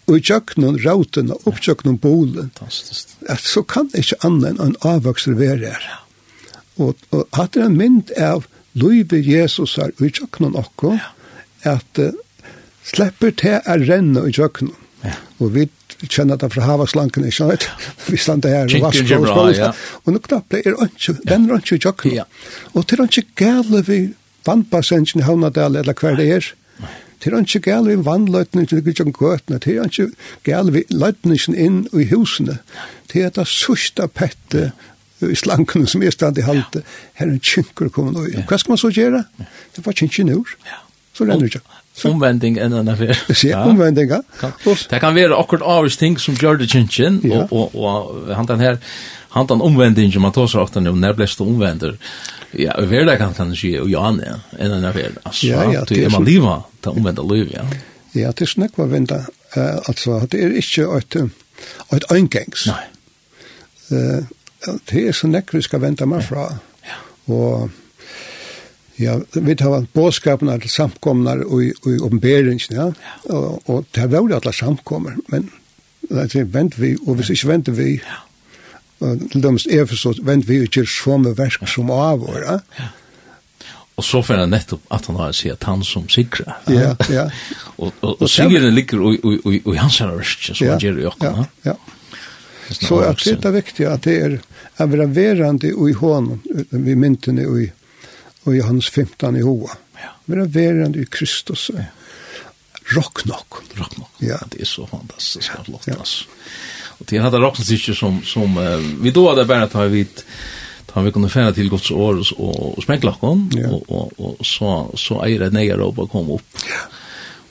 og i tjøkkenen, rauten og opptjøkkenen bolen. Fantastisk. At så kan det ikke annet enn en avvokser være her. Og, og hatt er en mynd av Løyve Jesus her i tjøkkenen okko, ja. at uh, slipper til å renne i tjøkkenen. Ja. Og vi kjenner det fra havaslanken, ikke sant? Vi standa her og vasker og spålet. Ja. Og nå knappt er ikke, den er ikke i tjøkkenen. Ja. Og til er ikke gale vi vannpassengen i Havnadal eller hver det er. Nei Det er ikke gale vi vannløytene til ikke gøtene, det er ikke gale vi løytene inn i husene. Det er det sørste pette i slankene som er stand i halte. Her er en kjinker kommet og Hva skal man så gjøre? Det var kjinker nord. Så renner det ikke. Omvending enn enn affær. Ja, omvending, ja. Det kan være akkurat avvis ting som gjør det kjentjen, ja. og, og, og han den her, han den omvändningen man tar seg ofte nu når blir det omvänder. Ja, i verkligheten kan det ske og ja, nej, en annan värld. Alltså, ja, ja, det er man leva, ta omvända liv, ja. Ja, det er snakk vad vända. Eh, alltså, det är inte ett, et øyngengs. Nei. Eh, det er så näck vi skal vente meg fra. Ja. Och Ja, vi tar en bådskapen til samkomnar og i, i ja. Og, og det har vært alle samkommer, men det er vent vi, og hvis ikke venter vi, ja til dømes Efesos vent vi ikke så med versk som av Ja. Og så får han nettopp at han har sett han som sikrer. Ja, ja. og og, og sigren ligger i i i hans her verk som han gjør i åkken. Ja. ja. Så at det er viktig at det er er verande i hånden, vi myntene og i og i hans 15 i hoa. Ja. Vera verande i Kristus. Ja. Rock nok. Rock nok. Ja. Det er så fantastisk flott. Ja. Altså. Ja. Og til hade rockens inte som som uh, vi då hadde bara ta vid ta vi kunne fære til Guds år og, og, og kon yeah. og, og, og så så är det nya ropa kom upp.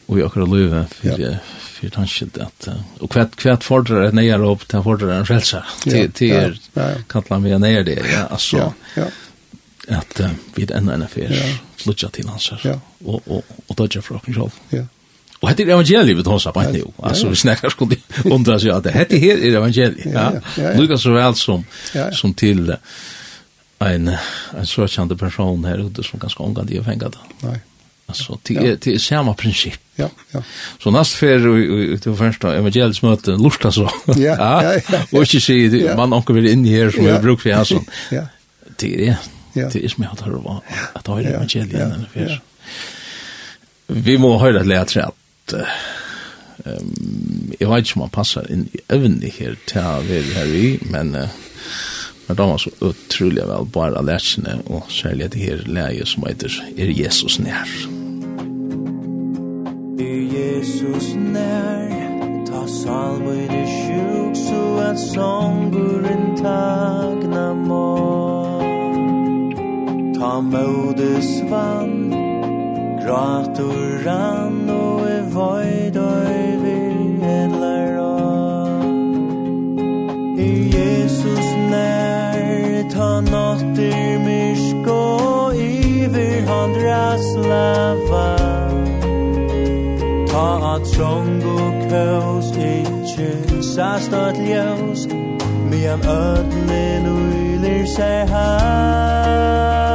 og vi akkurat løyve for, ja. yeah. för tanken att och hvert kvätt fordrar et nya rop til fordrar en frelse til, frälsa ja. till kallar vi ner det ja altså, Ja. ja at uh, vi er enda enn fyr ja. flutja til hans ja. og, og, og, og dødja for åkken själv. Ja. Og hette er evangeliet vi tar på nu. Alltså vi snakkar skulle undra seg at hette her er evangeliet. Ja. ja, ja. Lucas så vel som som till en en søkjande person her ute som ganske omgang de har fengat det. Nei. Altså, til, är til, är samme prinsipp. Ja, ja. Så næst näst vi til første evangeliets møte, lusta så. Ja. ja, ja. Och inte se man anker vil inn her som vi brukar för alltså. Ja. Det är det är som jag har hört at det är evangeliet. Vi må höra det lätt at ehm jag vet inte om man passar in även i här till vi här i men men de var så otroligt väl bara lärsarna och särskilt det här läget som heter Er Jesus när Jesus när ta salvo i det sjuk så att sånguren tagna må ta modes vann gratur rann void over edlar I Jesus nær ta natter myrsk og iver han draslava Ta at trong og kaos ikkje sast at ljøs Mian ödlen uylir seg her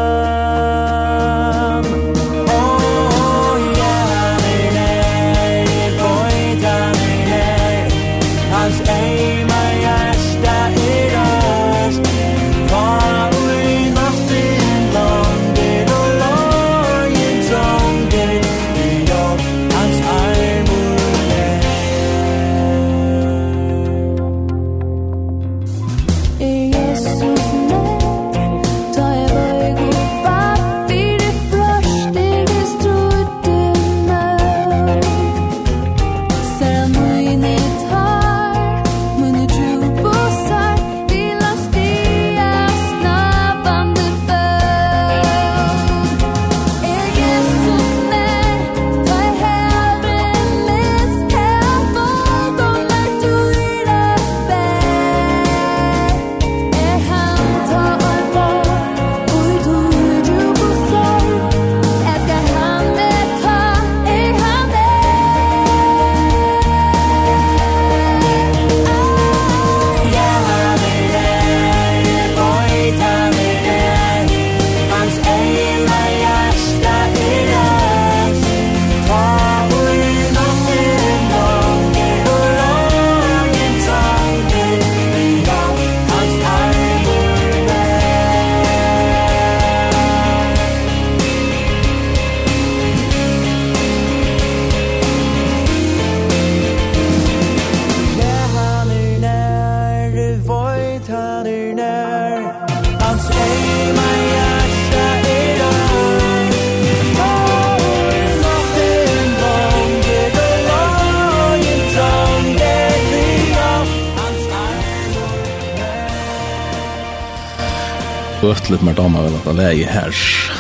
bøtlet med damer vel at han här her.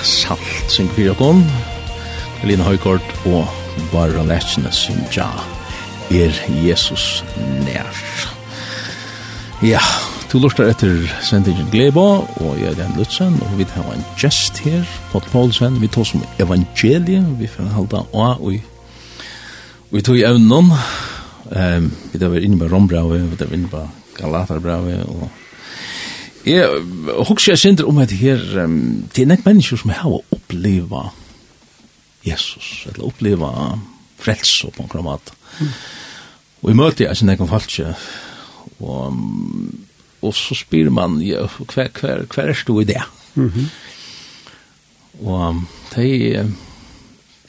Salt sin kvirakon Lina Høygaard og Barra Lechene sin ja er Jesus nær? Ja, du lortar etter sendingen Glebo og jeg er Jan Lutzen og vi har en gest her Pott Paulsen, vi tar som evangeliet vi får halda av og vi tog i evnen um, vi tar vi inne på Rombra vi tar vi inne på Galaterbra og Jeg husker jeg sender om at her, um, det er nek mennesker som har oppleva Jesus, eller oppleva frelse på en kramat. Mm. Og i møter jeg sin egen falske, og, og så spyr man, ja, hver, hver, hver er du i det? Mm -hmm. Og det er,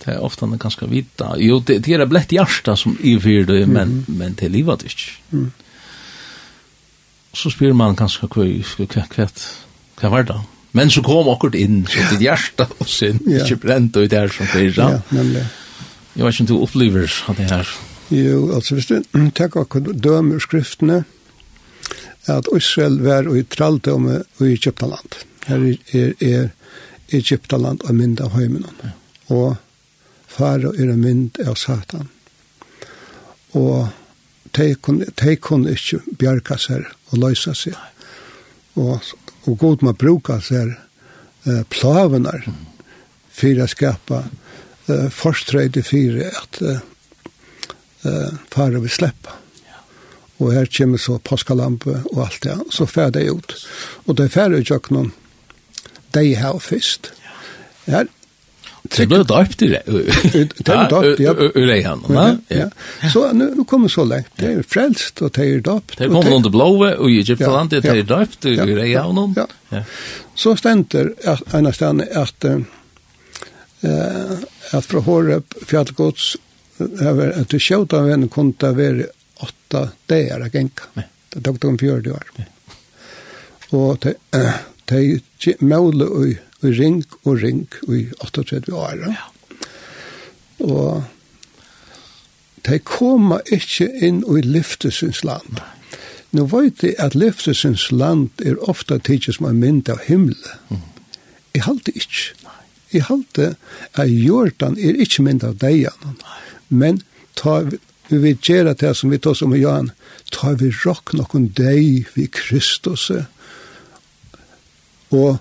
det er ofte ganske vita. Jo, det, det er blett hjärsta som i fyrir det, men, mm -hmm. men det er livet ikke. Mm så spyr man ganske hva, hva, hva, hva var det? Men så kom akkurat inn, så ditt hjerte og sin, ja. ikke brent og det her som fyrer. Ja, nemlig. Jeg vet ikke om du opplever av det her. Jo, altså hvis du tenker akkurat dømer skriftene, at Israel var i tralldømme i Egyptaland. Her er, er Egyptaland og mynd av høymenon. Ja. Og fara er mynd av Satan. Og de kunne, de kunne ikke bjerke seg og løse seg. Og, og god må bruke seg eh, plavenar for å skapa eh, forstrøyde for at eh, fara vi sleppa. Og her kommer så påskalampe og alt det, så fer det ut. Og det fer jo ikke noen de her først. Ja. Her Det blev døpt i det. Det er døpt, ja. Ur han, ja. Så nu kommer så lenge. Det er frelst, og det er døpt. Det kommer noen til blåve, og i Egyptaland, det er døpt, ur ei han. Så stender en av stedene at at fra Horeb, fjallgods, at det sjøt av en kom til være åtta dager av genka. Det tok de fjørde år. Og det måle og i ring og ring i 38 år. Ja. Og de koma ikke inn i lyftesens land. Nå vet jeg at lyftesens land er ofte tidsis som en mynd av himmelen. Mm. Jeg halte ikke. Jeg halte at jordan er ikke mynd av deian. Men ta vi vil gjøre det som vi tar som i Johan, ta vi råk noen deg vi Kristus, og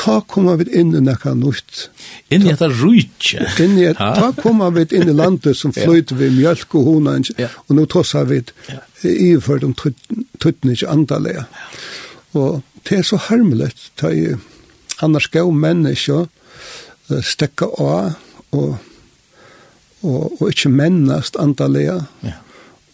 ta kommer vi inn i nekka nutt. Inn i etter rujtje? Inn i etter, ta kommer vi inn i landet som fløyter vi mjölk og hona, og nå tossa vi ja. iført om tuttene ikke andalega. Og det er så harmelig, ta i annars gav menneska stekka av og, og, og ikke mennast andalega. Ja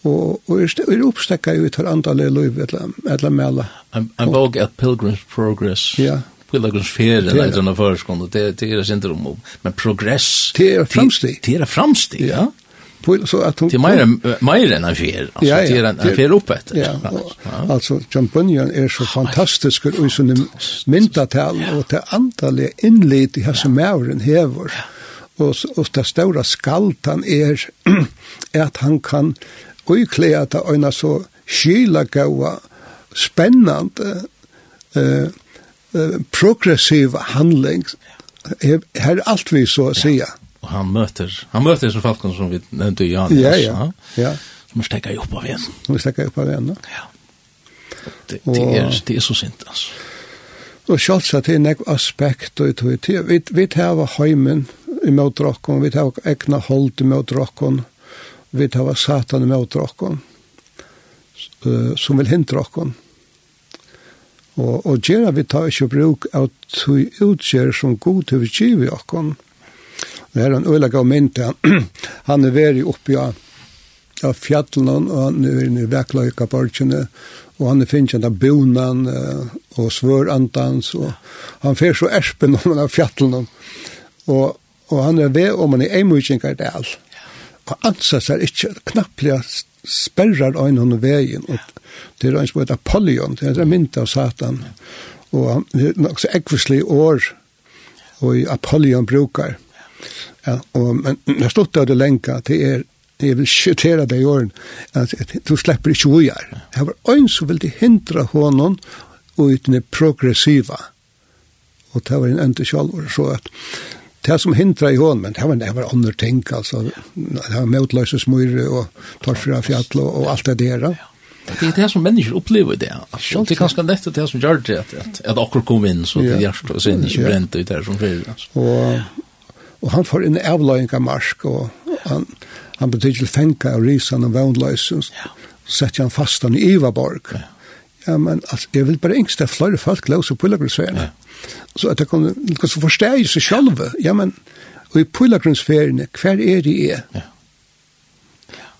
og og er er oppstekka jo i tar andalega løyve eller, eller mela. Ein bók at Pilgrim's Progress. Ja pilagrumsfere, eller sånne førskånd, og det er det ikke om, men progress. Det er framstig. Det er framstig, ja. Så att hon, det är mer än en fer. Alltså, ja, ja, det är en, en fer uppåt. Ja, och, ja. Alltså, John Bunyan är så fantastisk och sån en myndatal och det antalet inled i hans mären hävor. Och, och det stora skallt han är är att han kan uklä att öna så skilagaua spännande eh, uh, progressiv handling. Her er alt vi så å si. Ja. Og han møter, han møter så folk som vi nevnte i Janus. Ja, ja, ja. Som stekker jo opp av igjen. Som stekker opp av igjen, ja. Det, det, er, det er så sint, altså. Og sjálfs det er en aspekt og det til. Vi, vi tar heimen i møtrokken, vi tar egna hold i møtrokken, vi tar satan i møtrokken, uh, som vil hindra okken. Og, og gjerne vi tar ikke bruk av to utgjør som god til vi kjiv i okken. Det er en øyelig av mynte. Han er veri oppi av, av fjallene, og han er veri i vekkløyka borgene, og han er finnes av bonan og svørandans, og han fer så erspen om han av fjallene. Og, og han er ved om han er eimutjengar del. Og ansa seg ikke knappligast sperrar øynene veien, og det er en som heter Apollyon, det er en mynd av Satan, og det er nok så ekvislig år, og Apollyon brukar. Ja, og, men jeg stod av det lenka, det er jeg vil skjøtere deg i åren, at du slipper ikke å gjøre. er. Jeg var øyn som ville hindra hånden og uten det progressiva. Og det var en enda sjalvor, så at det som hindra i hon, men det var, det var andre ting, altså. Det var møtløse smyre og torfra fjall og, og alt det der. Ja. Det er det som mennesker opplever det. Altså, det er ganske lett det som gjør det, at, at akkur kom inn, så det hjertet og sin ikke brent ut der som fyrir. Altså. Og, og han får en avløying av marsk, og han, han betyr til fenka av risan og vannløysen, så setter han fast han i Ivaborg. Ja Ja, men altså, jeg vil bare engst at flere folk løser pilgrimsferien. Ja. Så at jeg kunne så forstå seg selv. Ja, men og i pilgrimsferien, hver er det jeg? Ja.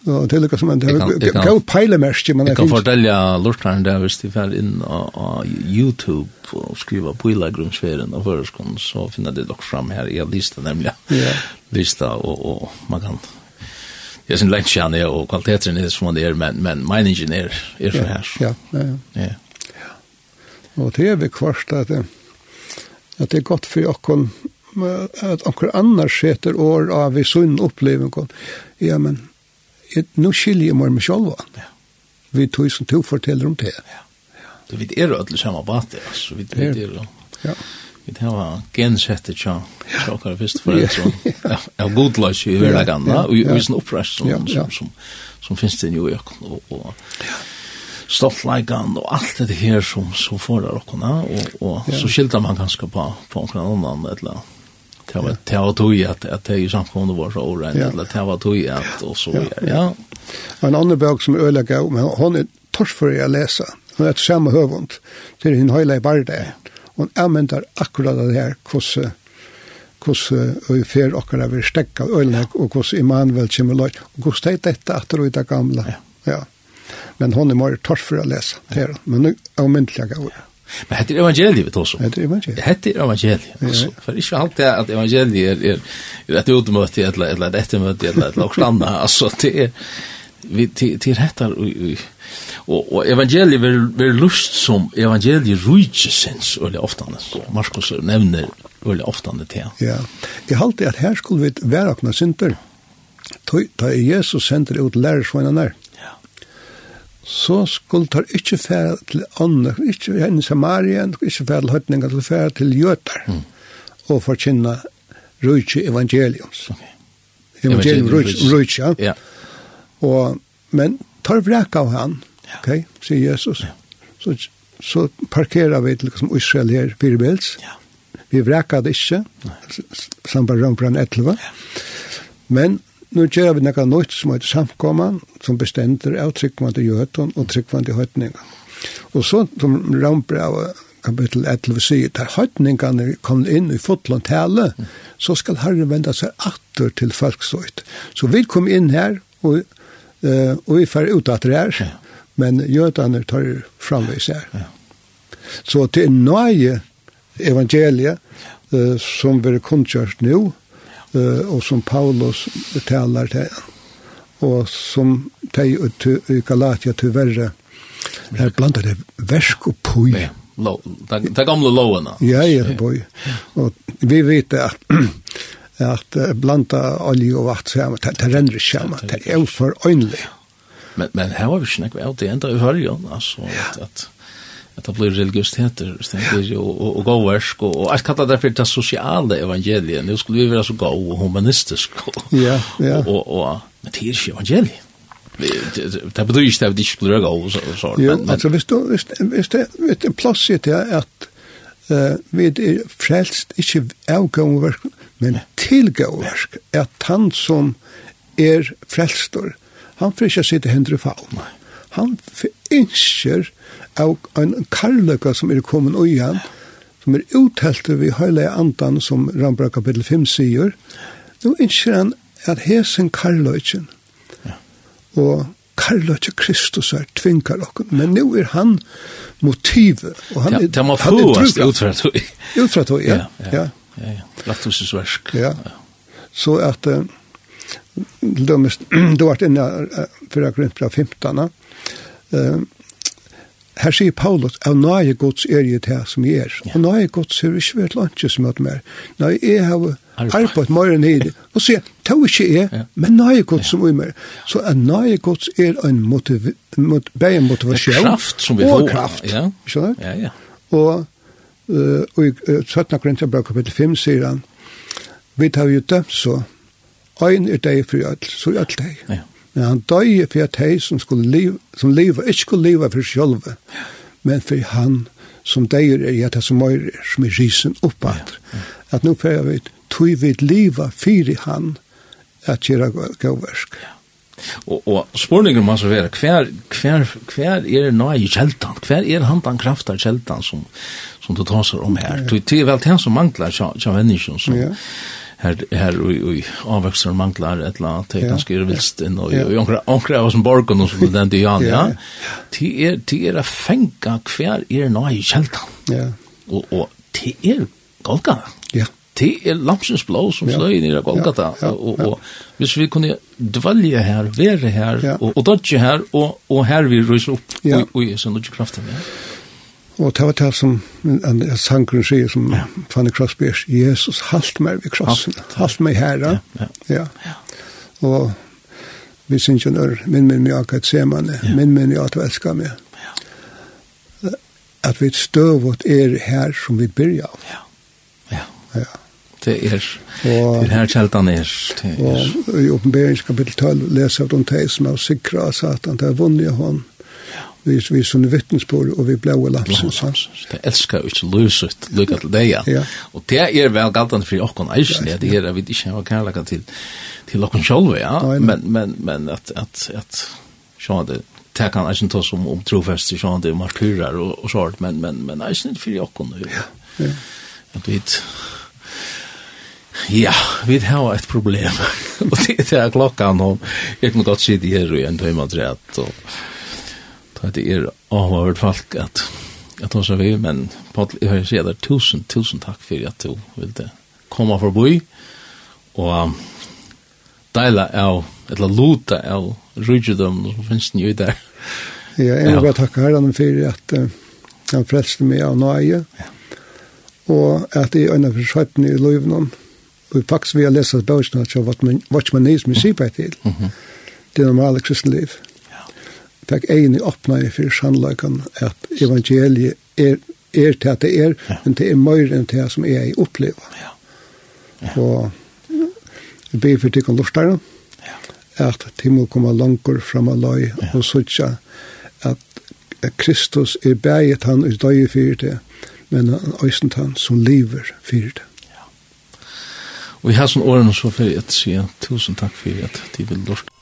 Og det er lukket som en gav peilemerske. Jeg kan fortelle lortaren der hvis de fer inn av YouTube og skriver pilgrimsferien og føreskånd, så finner de dere fram her. Jeg har lista nemlig. Ja. Lista, og, og man kan jag sin lätt känner jag och kvaliteten är som det är men men min ingenjör är så här. Ja, ja. Ja. Och det är vi kvart att att det är gott för jag att onkel annars heter år av vi sunn upplevelse. Ja men ett nu skiljer man med själv. Ja. Vi tog som tog fortäller om det. Ja. Du vet är det alla samma båt alltså. Vi vet det. Ja. Vi tar var gensätter tja. Tjockar först för det så. Ja, god lunch i hela ganna och ju sån uppräst som som som som finns det i New York och och stolt likan och allt det här som som får där och och och så skiltar man ganska på på en annan eller Det var det var tog att att det ju samkomna var så orent eller det var tog att och så ja. ja. En annan bok som ölägger men hon är torsk för att läsa. Hon är ett samma hövund. Det är en hela i barde. Og jeg akkurat det her, hvordan hvordan vi fer okkara vi stekka øyleg, og hvordan Immanuel kommer løy, og hvordan det er dette at det er gamle. Ja. ja. Men hon er mer torf for å lese, det er men nu er hun myndelig gav. Men hette er evangeliet, vet du også? Hette er evangeliet. Hette er evangeliet, altså. For ikke alt det at evangeliet er, er er et utmøte, eller eller et ettermøte, eller et lokslanda, altså, det er, vi, det er hettar, og, Og, og evangeliet vil, vil lust som evangeliet rujtjesens, øyelig oftane, så Markus nevner veldig oftane til. Ja, jeg halte at her skulle vi være åkna synder. Da Jesus sender ut lærersvøgnene der, ja. så skulle tar ikke fære til andre, ikke henne Samarien, ikke fære til høytninger, til fære til jøter, mm. og forkynne rujtje evangeliums. Okay. Evangelium rujtje, ja. ja. Og, men tar vrek av han, Ok, sier Jesus. Ja. Så, så parkerer vi til liksom, Israel her, Piribels. Ja. Vi vreka det ikke, sambar Rømbran 11. Ja. Men nu gjør vi noe nytt som heter samkomman som bestender av tryggvande jøten og tryggvande høytninga. Og så, som Rømbran kapitel 11 sier, der høytningene kom inn i fotland tale, så skal Herren vende seg atter til folksøyt. Så vi kom inn her, og, uh, og vi fer ut at det er, men jødene tar framvis her. Så det er nøye evangeliet uh, som vi kundkjørt nå, uh, og som Paulus taler til, og som de i Galatia til verre, her blandet det versk og pøy. Ja, det gamle lovene. Ja, ja, pøy. Og vi vet at at blanda olje og vatt sammen, det renner sammen, det er jo for øynelig. Men, men her var vi ikke nekve av det enda i hørgen, altså, ja. at, at det blir religiøsiteter, stendig, og, og, og gåversk, og, og jeg kallar det for det sosiale evangeliet, nå skulle vi være så gå og humanistisk, og, ja, ja. og, og, og men det er ikke evangeliet. Det betyr ikke at vi ikke skulle gå, og så, så Jo, men, altså, hvis, du, hvis, hvis det er en plass i det at uh, vi er frelst ikke av gåversk, men til gåversk, at han som er frelstor, Han får ikke sitte hendere fauna. Han innskjer av en karløkka som er kommet ui han, som er utheltet ved høyla andan som Rambra kapitel 5 sier. Nå innskjer han at hesen karløkken og karløkken Kristus er tvinkar okken, men nu er han motivet. Og han, er, det må fåast utfra tog. Utfra tog, ja. Ja, ja. ja. ja, ja. Lattusesversk. Ja. Så at... Uh, dömest då vart inne för Korinthbrev 15. Eh Her sier Paulus, av nøye gods er jeg det som jeg er. Og nøye gods er ikke vært lønnsjes møte mer. Nei, jeg har Arbeid mer enn hit. Og sier, det er ikke jeg, men nøye gods som er mer. Så en nøye gods er en motiv, mot, bare motivasjon. kraft som vi får. Og kraft. Ja, ja. ja. Og, uh, og i uh, 17. Korintherbrev kapittel 5 sier han, vi tar jo dømt så, Ein er deg for ødel, så er ødel deg. Ja. Men han døy for at deg som, skulle liv, som liva, ikke skulle liva for sjølve, men for han som deg er i at det som er, som er risen oppad. Ja. Ja. At nå får vi tog vi liva fyri han at gjøre gavversk. Ja. Og, og spurningen må så være, hver, hver, hver er nøye i kjeltan? Hver er han den krafta kjeltan som, som du tar seg om her? Det er vel det som mangler til mennesken som, ja her her og og avväxter manglar ett la te kanske är vilst in och og onkel onkel av som borgen og som den det ja ja. te är te är fänka kvar är nej skälta ja. Og og ti er golga ja. Te er lampsens blå som slår in i golgata. Och og hvis vi kunde dvalja här vara här og og dodge her og og her vi ryser og og och så något kraften ja. Og det var det som en, en sangren sier som ja. Fanny Crosby er, Jesus, halt meg ved krossen, halt, halt meg her. Ja, ja. ja. Og vi synes jo når, min min jag akkurat ser man, ja. min min jag att älska mig. Ja. At vi støvått er her som vi byrja av. Ja, ja. ja. Det er, og, det er her kjeldan er. Det er. Og i oppenbering kapittel 12 leser vi om det som er sikra satan, det er vunnet hånd. Ja vi vi som vittnesbörd och vi blåa lapsen sans. Det älskar ju inte löset lucka till det ja. Och det är väl galtan för och kon ice det det är vi inte har kan lägga till till och själva ja. Men men men att att att så det tar kan inte ta som om trofäst så det martyrer och och sånt men men men ice inte för och kon. Ja. Ja. Att vi Ja, vi har ett problem. och det är klockan om jag kan gott sitta här och en timme och det er avhørt folk at jeg tar seg vi, men Paul, jeg har sier der, tusen, tusen takk for at du ville komme forbi, og deila av, eller luta av rydgjødom som finnes den jo der. Ja, jeg vil bare takke herren for at uh, han frelste meg av nøye, ja. og at jeg øyne for skjøpene i løyvnene, og faktisk vil jeg lese bøkene at jeg var man sier på sipet til, det er normale kristenliv fikk egni åpna i for sannløyken at evangeliet er, er til at det er, ja. men det er mer enn det som jeg opplever. Ja. ja. Og jeg ber for tikkene lortaren, ja. at de må komme langer frem av løy ja. og sutja at Kristus er bæget han i døye for det, men han øysent han som lever for det. Ja. Og i hans årene så får jeg si tusen takk for at de vil lortaren.